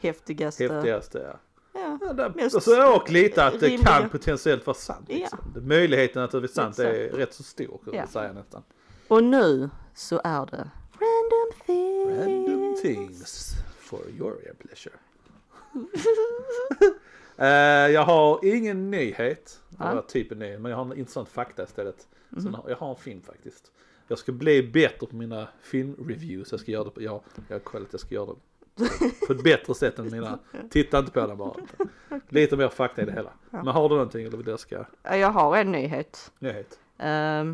Häftigaste. häftigaste. Ja. Ja. Ja, det, Mest alltså, och lite att det rimliga. kan potentiellt vara sant. Ja. Liksom. Det- Möjligheten att det är sant är rätt så stor, kan Ja. säga nästan. Och nu så är det Random Things. Random things for your pleasure. Eh, jag har ingen nyhet, Ja. typ en nyhet, men jag har en intressant fakta istället. Mhm. Så jag har en film faktiskt. Jag ska bli bättre på mina filmreviews, jag ska göra det på, ja, jag har kollat, jag ska göra det på ett bättre sätt än mina, titta inte på den bara. Lite mer fakta i det hela. Men har du någonting eller vill jag ska, Ja, Jag har en nyhet. nyhet?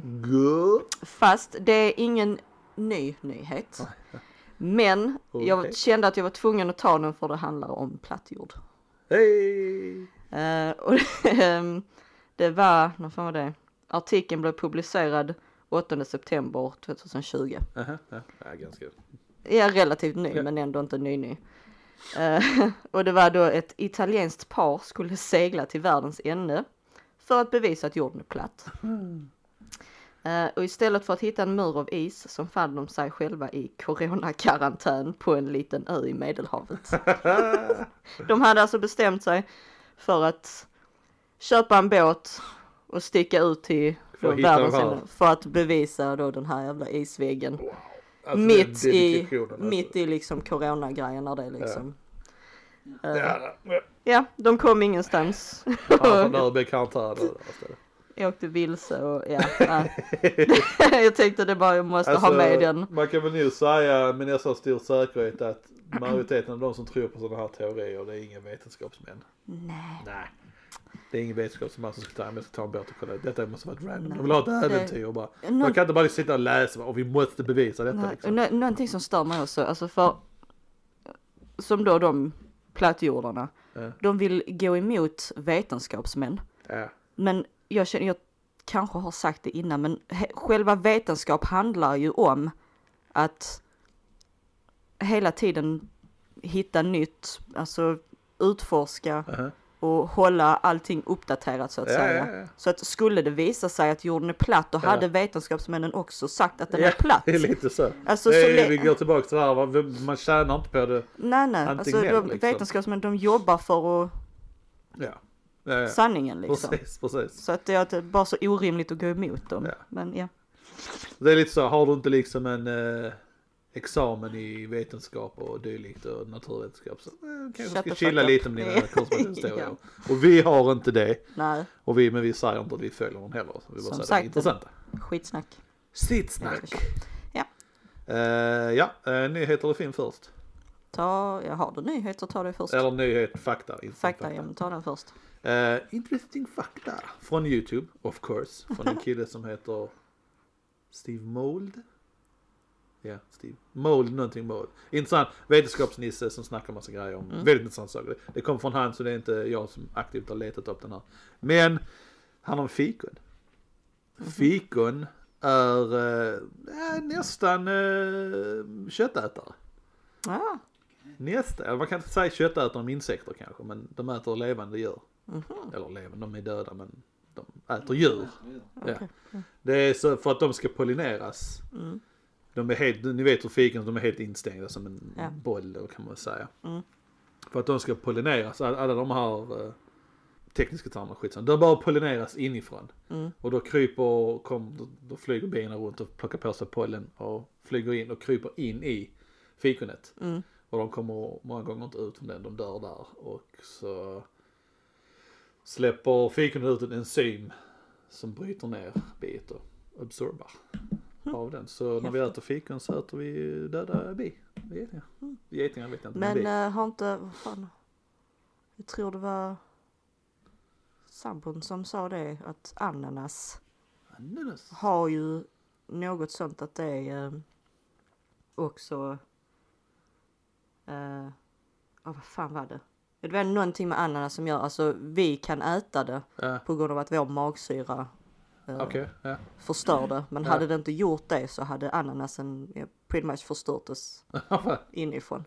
Good. fast det är ingen ny nyhet. Men jag Okej. kände att jag var tvungen att ta den för det handlar om platt jord. Hej! Eh, och ehm, det var, när fan var det? Artikeln blev publicerad 8 september 2020. Aha, ja, ja, ganska. Ja, relativt ny Ja. men ändå inte ny ny. Eh, och det var då ett italienskt par skulle segla till världens ände för att bevisa att jorden är platt. Eh, och istället för att hitta en mur av is så fann de sig själva i coronakarantän på en liten ö i Medelhavet. de hade alltså bestämt sig för att köpa en båt och sticka ut till För att hitta världens för att bevisa då den här jävla isväggen. Alltså, den mitt i, alltså. mitt i liksom coronagrejen när det liksom. Ja, ja. ja, de kom ingenstans. Istället. Jag åkte vilse och ja, jag tänkte det bara, jag måste Alltså, ha med den. Man kan väl nu säga med nästan stor säkerhet att majoriteten av de som tror på sådana här teorier det är inga vetenskapsmän. Nej. Nej. Det är ingen vetenskapsman som ska ta, jag ska ta en båt och kolla. Detta måste vara ett random. Nej, Jag vill ha ett äventyr och bara. Nå- Man kan inte bara sitta och läsa och vi måste bevisa detta Nej, liksom. nå- någonting som stör mig också, alltså för som då de plattjordarna, Ja. de vill gå emot vetenskapsmän. Ja. Men jag känner, jag kanske har sagt det innan, men själva vetenskap handlar ju om att hela tiden hitta nytt, alltså utforska Aha. Och hålla allting uppdaterat så att Ja, säga. ja, ja. Så att skulle det visa sig att jorden är platt, då hade vetenskapsmännen också sagt att den är platt. Det är lite så. Alltså, det så är, le- vi går tillbaka till det här, man tjänar inte på det. Nej, nej, alltså de, liksom. vetenskapsmän de jobbar för att, Ja. Sanningen liksom. Precis, precis. Så att det är bara så orimligt att gå emot dem. Men ja. Det är lite så, har du inte liksom en eh, examen i vetenskap och dylikt och naturvetenskap så eh, kanske ska chilla up. lite med dina kursböcker historia. Ja. Och vi har inte det. Nej, Och vi, men vi säger inte att vi följer någon heller. Så vi bara Som säger sagt, det intressanta. skitsnack. Sittsnack. Ja. Eh, ja, eh, nyheter eller film först? Ta, jag har du nyheter, ta det först. Eller nyhet, fakta. inte Fakta, ja men ta den först. Eh, interesting fakta från YouTube, of course. Från en kille som heter Steve Mold. Ja, Steve. Mold, någonting Mold. Intressant vetenskapsnisse som snackar massa grejer om Mm. väldigt intressanta saker. Det kommer från han så det är inte jag som aktivt har letat upp den här. Men han har fikon. Mhm. Fikon är eh, eh, nästan eh, köttätare. Ah, Nästan, eller man kan inte säga köttätare om insekter kanske, men de äter levande djur. mhm, Eller levande, de är döda men de äter djur. Ja. okej. Det är så för att de ska pollineras. Mm. De är helt, ni vet hur fikon, de är helt instängda som en Ja. boll då kan man säga. Mm. För att de ska pollineras, alla, de här eh, tekniska termerna, skitsamma. De bara pollineras inifrån. Mm. Och då kryper, kom, då, då flyger bina runt och plockar på sig pollen och flyger in och kryper in i fikonet. Mm. Och de kommer många gånger inte ut från den, de dör där. Och så släpper fikonet ut en enzym som bryter ner biet och absorbar av den. Så när vi äter fikon så äter vi döda bi. Getingar. Getingar vet jag inte. Men bi. äh, har inte, vad fan. Jag tror det var sambon som sa det att ananas Ananas. har ju något sånt att det är eh, också eh, ja, vad fan var det? Det var någonting med ananas som gör, alltså vi kan äta det Ja, på grund av att vår magsyra eh, okej. Ja. förstör det. Men Ja. hade det inte gjort det så hade ananasen ja, pretty much förstört oss inifrån.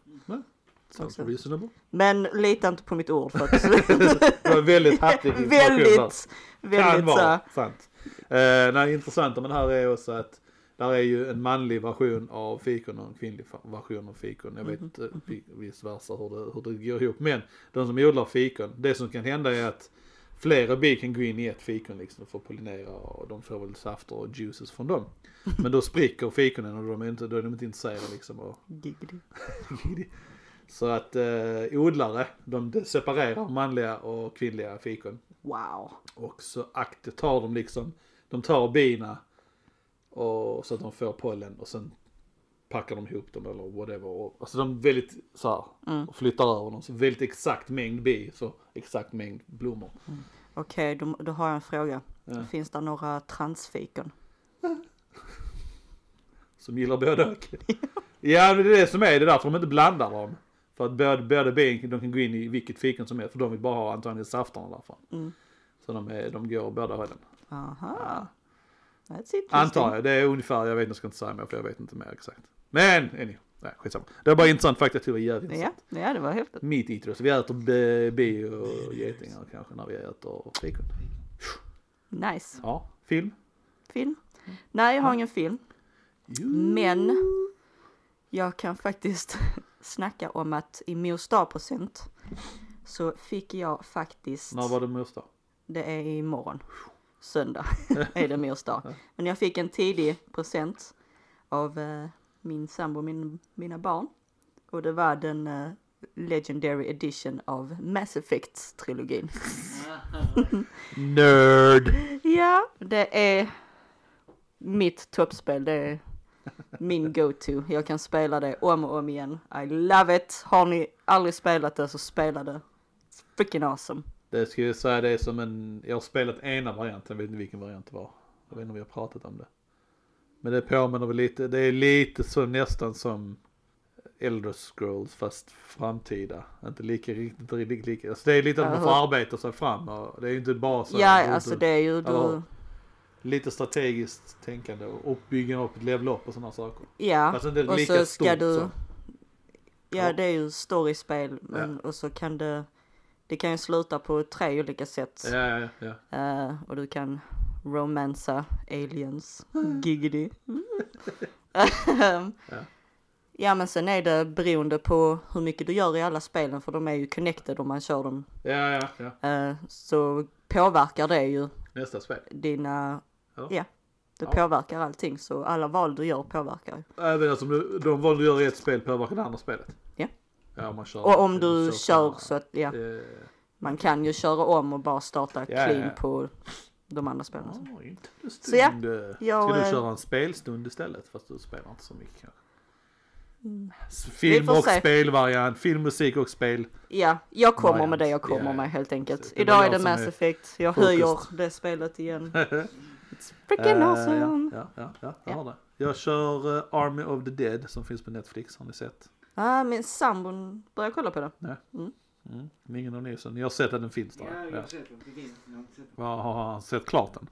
Sounds reasonable. Men lita inte på mitt ord för att Det var väldigt hattig väldigt, Kan väldigt så. vara sant. Eh, nej, intressant det här är också att där är ju en manlig version av fikon och en kvinnlig version av fikon. Jag vet eh, vi- vice versa hur det, hur det går ihop. Men de som odlar fikon, det som kan hända är att flera bi kan gå in i ett fikon liksom och få pollinera och de får väl safter och juices från dem. Men då spricker fikonen och de är inte, då är de inte intresserade liksom. Och, så att eh, odlare, de separerar manliga och kvinnliga fikon. Wow. Och så aktivt tar de liksom, de tar bina och så att de får pollen och sen packar de ihop dem eller whatever. Och, alltså de väldigt så här, Mm. flyttar över dem. Så väldigt exakt mängd bi, så exakt mängd blommor. Okej, då, då har jag en fråga. Ja. Finns det några transfikon? Som gillar både och. ja, det är det som är, det är därför de inte blandar dem. För att båda, båda bin, de kan gå in i vilket fikon som helst, för de vill bara ha antagligen safterna därifrån. Mm. Så de, är, de går båda hållen. Aha. Interesting. Antar jag, det är ungefär, jag vet inte, jag ska inte säga mer för jag vet inte mer exakt. Men, anyway, nej skitsamma. Det var bara intressant tyckte det var jävligt Ja, intressant. ja, det var häftigt. Meat eaters, vi äter bi- och getingar kanske när vi äter fikon. Nice. Ja, film. Film? Nej, jag har ingen film. Jo. Men jag kan faktiskt snacka om att i mors dagpresent så fick jag faktiskt, När var det mors dag? det är imorgon, söndag är det mors dag. Men jag fick en tidig present av eh, min sambo och min, mina barn. Och det var den eh, Legendary Edition av Mass Effect-trilogin. Nerd! Ja, det är mitt toppspel. Det är min go-to. Jag kan spela det om och om igen. I love it. Har ni aldrig spelat det så spela det. It's freaking awesome. Det ska jag säga det är som en, jag har spelat ena varianten, jag vet inte vilken variant det var. Jag vet inte om vi har pratat om det. Men det påminner väl lite, det är lite så nästan som Elder Scrolls fast framtida. Inte lika, riktigt, inte riktigt lika. Alltså det är lite att man Ja, får arbeta sig fram och det är ju inte bara så. Ja, alltså det är ju Ja. du, Lite strategiskt tänkande och uppbygga upp ett level up och sådana saker. ja. Alltså inte och lika så ska stort du, så. ja Ja. det är ju storyspel, men och så kan det, det kan ju sluta på tre olika sätt. Ja, ja, ja. ja. Eh, och du kan romansa aliens, giggity. Ehm, Ja. ja men sen är det beroende på hur mycket du gör i alla spelen för de är ju connected om man kör dem. Ja, ja, ja. Eh, så påverkar det ju Nästa spel. dina, Ja. ja, det Ja. påverkar allting så alla val du gör påverkar. Även alltså, de val du gör i ett spel påverkar det andra spelet. Ja. Ja, man kör. Och om du kör samma. så att, ja, Eh, man kan ju köra om och bara starta Ja, clean ja. på de andra spelen. Ja, Så ja, stund. jag, Ska du eh, köra en spelstund istället? Fast du spelar inte så mycket kanske. Mm. Film och se. spelvariant, film, musik och spel. Ja, jag kommer Variant. med det jag kommer Ja, med helt enkelt. Det Idag är det Mass Effect, jag focused. höjer det spelet igen. It's freaking Eh, awesome! Ja, ja, ja, ja, jag Ja. har det. Jag kör eh, Army of the Dead som finns på Netflix, har ni sett? Ah, min sambon börjar kolla på det. Mm. Ingen av ni som, ni har sett att den finns där? Ja, jag Ja. har sett den. Vilken? Jag har sett den. Har han sett klart den?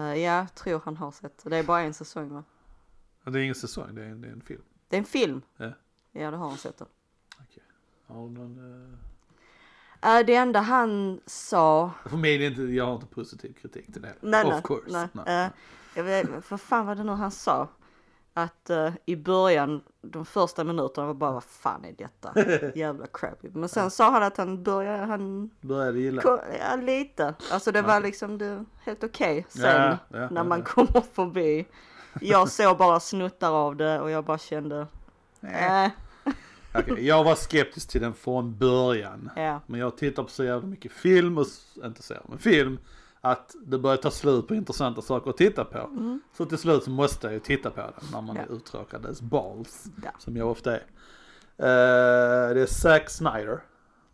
Uh, ja, tror han har sett. Det är bara en säsong va? Det är ingen säsong, det är en, det är en film. Det är en film. Ja. Ja, det har han sett. Då. Har du någon, eh... Uh, det enda han sa, För mig är det inte, jag har inte positiv kritik till det. nej of nej, course. nej. Eh, jag vet, för fan vad det nu han sa. Att eh, i början, de första minuterna var bara vad fan är detta? Jävla crappy. Men sen sa han att han började, han Började gilla. Ja, lite. Alltså det var liksom det, helt okej sen Ja, ja, när ja, man ja. kommer förbi. Jag såg bara snuttar av det och jag bara kände, Nej. äh, Okej, jag var skeptisk till den från början. ja, Men jag tittar på så jävla mycket film, och, inte så jävla, men film. Att det börjar ta slut på intressanta saker att titta på. Mm. Så till slut så måste jag ju titta på den när man Ja. är uttråkad as balls. Ja. Som jag ofta är. Eh, det är Zack Snyder.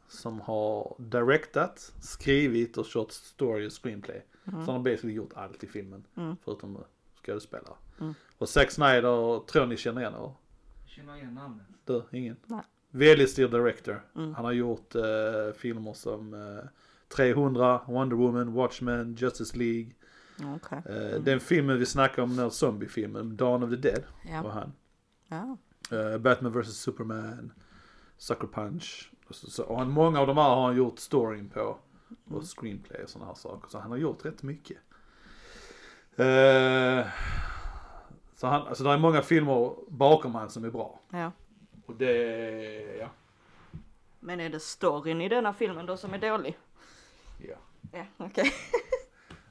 Som har directat, skrivit och kört story och screenplay. Så han har basically gjort allt i filmen. Mm. Förutom skådespelare. Mm. Och Zack Snyder tror ni känner igen? Jag känner igen namnet. Du, ingen? Nej. Väldigt stor director. Mm. Han har gjort eh, filmer som eh, 300, Wonder Woman, Watchmen, Justice League. okej. Eh, Den filmen vi snackade om, den här zombiefilmen, Dawn of the Dead, var Ja. han. ja. Eh, Batman vs Superman, Sucker Punch. Och, så, så, och han, många av de här har han gjort storyn på. Och screenplay och sådana här saker. Så han har gjort rätt mycket. Eh, så han, alltså det är många filmer bakom han som är bra. ja. Och det, ja. Men är det storyn i denna filmen då som är dålig? Ja. Ja, okej.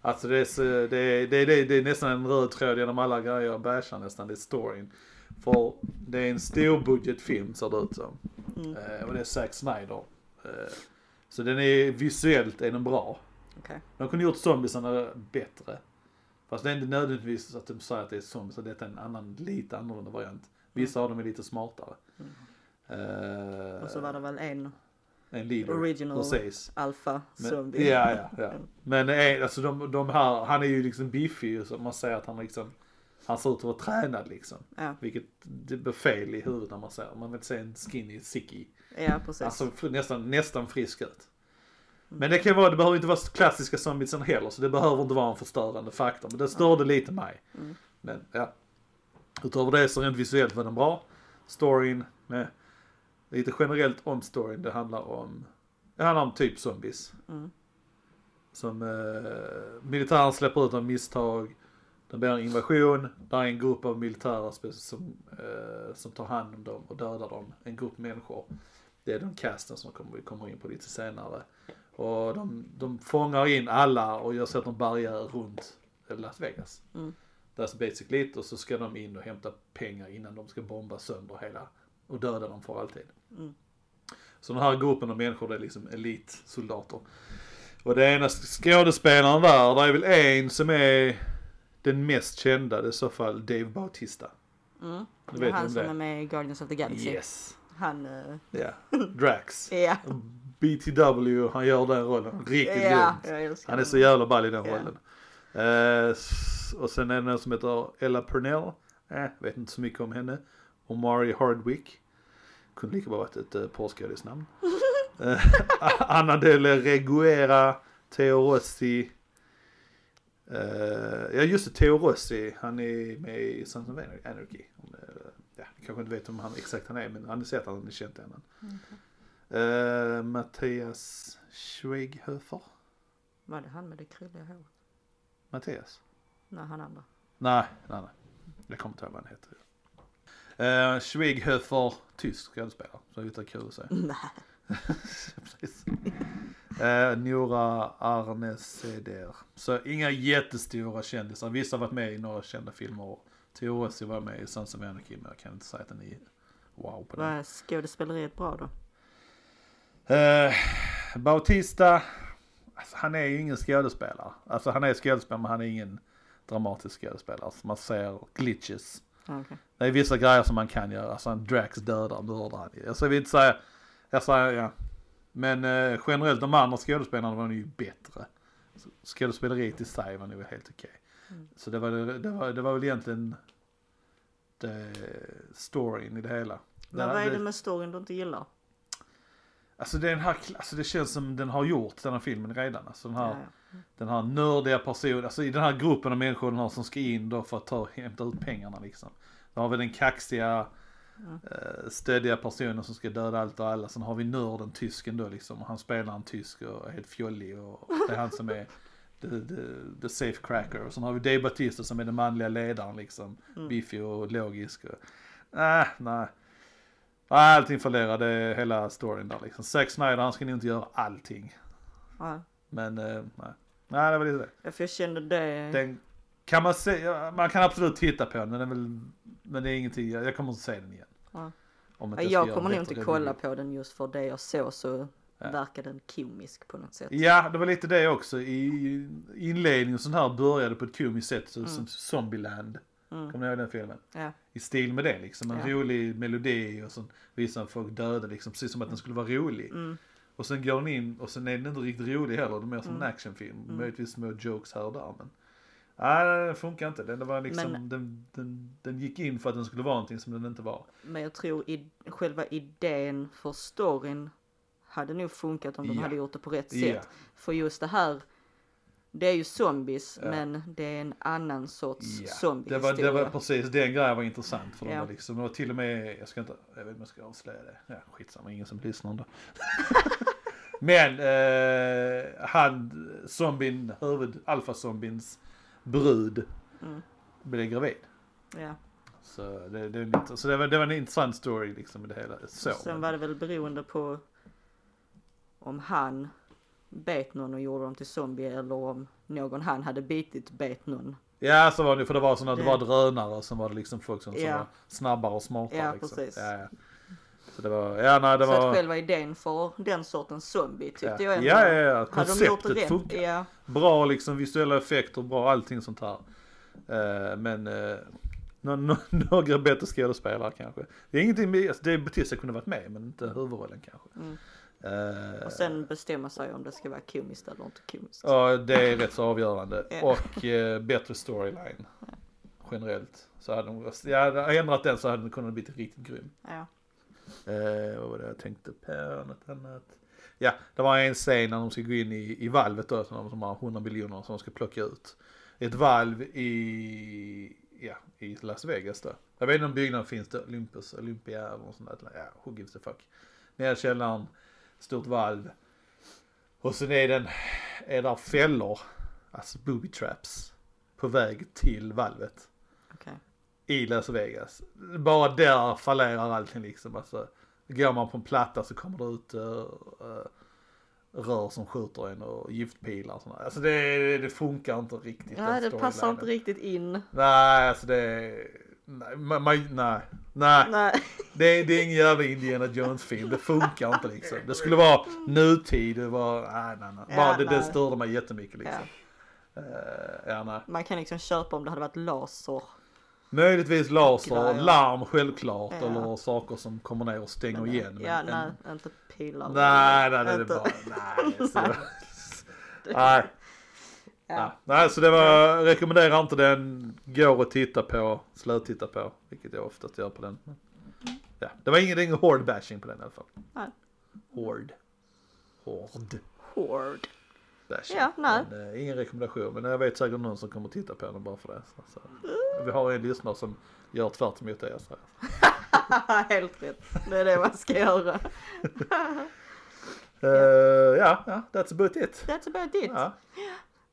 Alltså det är, så, det, är, det, är, det, är, nästan en röd tråd genom alla grejer jag bashar nästan, det är storyn. För det är en stor budgetfilm ser det ut som. Mm. Eh, och det är Zack Snyder. Eh, så den är visuellt är den bra. Okej. De kunde gjort zombiesarna bättre. Fast det är inte nödvändigtvis att de säger att det är zombies, så detta är en annan, lite annorlunda variant. Vissa av dem är lite smartare. Eh, Och så var det väl en en leader, original precis. alfa Men, zombie. ja, ja, ja. Men eh, alltså de, de här, han är ju liksom biffig så man säger att han liksom, han ser ut att vara tränad liksom. Ja, Vilket det blir fel i huvudet när man säger, man vill se en skinny sicky. ja precis. Fr- nästan, nästan frisk ut. Men det kan vara, det behöver inte vara klassiska zombiesen heller så det behöver inte vara en förstörande faktor. Men det störde lite mig. Mm. Men ja. Utöver det så rent visuellt var den bra. Storyn med lite generellt om storyn. Det handlar om, det handlar om typ zombies. Mm. Som eh, militären släpper ut av misstag. Det blir en invasion. Där är en grupp av militärer som, eh, som tar hand om dem och dödar dem. En grupp människor. Det är den casten som kommer, vi kommer in på lite senare. Och de, de fångar in alla och gör sätter en barriär runt Las Vegas. Mm. That's basically it. Och så ska de in och hämta pengar innan de ska bomba sönder hela och döda dem för alltid. Mm. Så den här gruppen av människor det är liksom elitsoldater. Och det ena skådespelaren där, det är väl en som är den mest kända, det är i så fall Dave Bautista. Mm. Du Det är vet han som är med i Guardians of the Galaxy. Yes. Han, eh, Ja, Drax. ja. BTW, han gör den rollen riktigt jag älskar Han är så jävla ball i den Ja. rollen. S- och sen är det någon som heter Ella Purnell. Eh, vet inte så mycket om henne. Och Mari Hardwick. Kunde lika bra varit ett uh, porrskådisnamn. Eh, Anna de la Reguera, Theo Rossi. Eh, ja just det, Theo Rossi. Han är med i Sons of Anarchy. Om, eh, ja, ni kanske inte vet om han exakt han är men han har sett att han är känt innan. Eh, Mattias Schweghöfer. Var det han med det krulliga håret? Mattias? Nej, han andra. Nej, nej, nej. Jag kommer inte ihåg vad han heter. Uh, Schweghöfer, tysk skådespelare. Så lite kul att säga. Nej. Precis. Uh, Nora Arneseder. Så inga jättestora kändisar. Vissa har varit med i några kända filmer. Theo Rossi var med i Sons of Anarchy men jag kan inte säga att den är wow på den. Var skådespeleriet bra då? Uh, Bautista, alltså, han är ju ingen skådespelare. Alltså han är skådespelare men han är ingen dramatisk skådespelare. Alltså, man ser glitches. Ja, Okej. Det är vissa grejer som man kan göra. Alltså en Drax dödar, mördar han. Alltså jag vill inte säga, jag säger ja. Men eh, generellt de andra skådespelarna var ju bättre. Så Skådespeleriet i sig var nog helt okej. Mm. Så det var, det, var, det var väl egentligen det, storyn i det hela. Men vad är det med storyn du inte gillar? Alltså den här, alltså det känns som den har gjort den här filmen redan. Alltså den här, Ja, ja. den här nördiga personen, alltså i den här gruppen av människor den har som ska in då för att ta, hämta ut pengarna liksom. Då har vi den kaxiga, Mm. eh, stöddiga personen som ska döda allt och alla. Sen har vi nörden, tysken då liksom. Han spelar en tysk och är helt fjollig och det är han som är the, the, the safe cracker. Och sen har vi Dave Bautista som är den manliga ledaren liksom. Mm. Biffig och logisk. Och, äh, nej. Nej, allting förlorade hela storyn där liksom. Zack Snyder han ska nog inte göra allting. Ja. Men eh, nej. Nej det var lite det. Ja, för jag kände det. Den kan man se, man kan absolut titta på den men, den är väl, men det är ingenting, jag jag kommer inte se den igen. Ja. Om inte jag göra kommer nog inte kolla på den just för det jag såg så Ja. verkar den komisk på något sätt. Ja, det var lite det också. I inledningen och sånt här började på ett komiskt sätt så, Mm. som Zombieland. Mm. Kommer ni ihåg den filmen? Ja. I stil med det liksom. En Ja. rolig melodi och så visar folk döda liksom. Precis som att den skulle vara rolig. Mm. Och sen går den in och sen är den inte riktigt rolig heller. Det är mer som Mm. en actionfilm. Mm. Möjligtvis små jokes här och där. Men nej, det funkar inte. Den, var liksom, Men- den, den, den gick in för att den skulle vara någonting som den inte var. Men jag tror i själva idén för storyn hade nog funkat om de Ja. hade gjort det på rätt Ja. sätt. För just det här, det är ju zombies Ja. men det är en annan sorts Ja, det zombiehistoria. var, det var precis den grejen var intressant för Ja. Liksom. Det var till och med, jag ska inte, jag vet inte om jag ska avslöja det. Ja, skitsamma, ingen som lyssnar ändå. Men eh, han, zombien, huvud, alfazombiens brud Mm. blev gravid. Ja. Så, det, det, lite, så det, var, det var en intressant story liksom det hela. Så. Sen var det väl beroende på om han bet någon och gjorde dem till zombie eller om någon han hade bitit bet någon. Ja så var det för det var såna, det Det- var drönare och sen var det liksom folk som, som Ja. var snabbare och smartare. Ja, liksom. precis. Ja, ja. Så det var, ja nej det så var. att själva idén för den sortens zombie tyckte ja. jag ändå. ja, ja, ja, Hade de gjort det konceptet funkar. Ja. Bra liksom visuella effekter, bra allting sånt här. Eh, men uh, några bättre skådespelare kanske. Det är ingenting med, alltså, det Batista kunde varit med men inte huvudrollen kanske. Mm. Eh, Och sen bestämma sig om det ska vara komiskt eller inte komiskt. Ja, det är rätt så avgörande. Ja. Och eh, bättre storyline. Generellt. Så hade de, jag hade ändrat den så hade den kunnat bli riktigt grym. Ja. Eh, vad var det jag tänkte på? Något annat? Ja, det var en scen när de ska gå in i, i valvet då, som de har 100 miljoner som de ska plocka ut. Ett valv i, ja, i Las Vegas då. Jag vet inte om byggnaden finns där, Olympus, Olympia eller något sånt där. Ja, who gives a fuck. Nere i källaren, stort valv. Och sen är den, är där fällor, alltså booby traps, på väg till valvet Okej. i Las Vegas. Bara där fallerar allting liksom. Alltså, går man på en platta så kommer det ut uh, rör som skjuter en och giftpilar och sådär. Alltså det, det funkar inte riktigt. Ja, den det passar inte riktigt in. Nej, alltså det Nej, nej, nej. Nej. Det, det är ingen jävla Indiana Jones-film. Det funkar inte liksom. Det skulle vara nutid. Det var, nej, nej, nej. Bara, Ja, det, det nej. störde mig jättemycket liksom. Uh, ja, nej. Man kan liksom köpa om det hade varit laser. Möjligtvis laser, larm självklart Ja. eller saker som kommer ner och stänger Men, igen. ja, men, nej, inte pilar. nej, nej, det är bara, nej. Nej. Ja. Nej, så det var, rekommenderar inte den, går att titta på, slötitta på, vilket jag oftast gör på den. Men, Ja, det var ingenting hård bashing på den i alla fall. Nej. Hård. Hård Hård. bashing. Ja, nej. Men, eh, ingen rekommendation, men jag vet säkert någon som kommer titta på den bara för det. Så, så. Vi har en lyssnare som gör tvärt emot det jag säger. Helt rätt. Det är det man ska göra. Eh, ja, ja, that's about it. That's about it. Ja.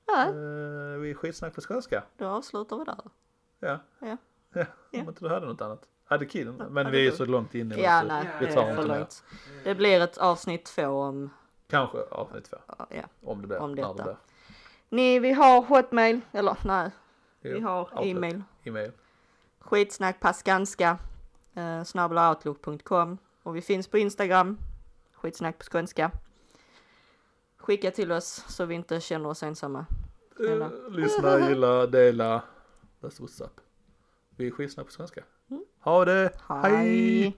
Ja, Uh, vi är skitsnack på skånska. då avslutar vi där. Ja. Ja. Ja, Ja. om inte du hade något annat. Hade killen, men vi är så långt inne nu Ja, så nej, vi tar inte mer. Det blir ett avsnitt två om, Kanske avsnitt två, ja. om det blir. Om detta. det blir. Ni, vi har hotmail, eller nej, vi Jo, har Outlook. e-mail. E-mail. Skitsnack på skanska, eh, snabbelaoutlook.com och vi finns på Instagram, skitsnack på skånska. Skicka till oss så vi inte känner oss ensamma. Uh, lyssna, gilla, dela. That's what's up. Vi är skitsnack på skånska. Ha det, Hej.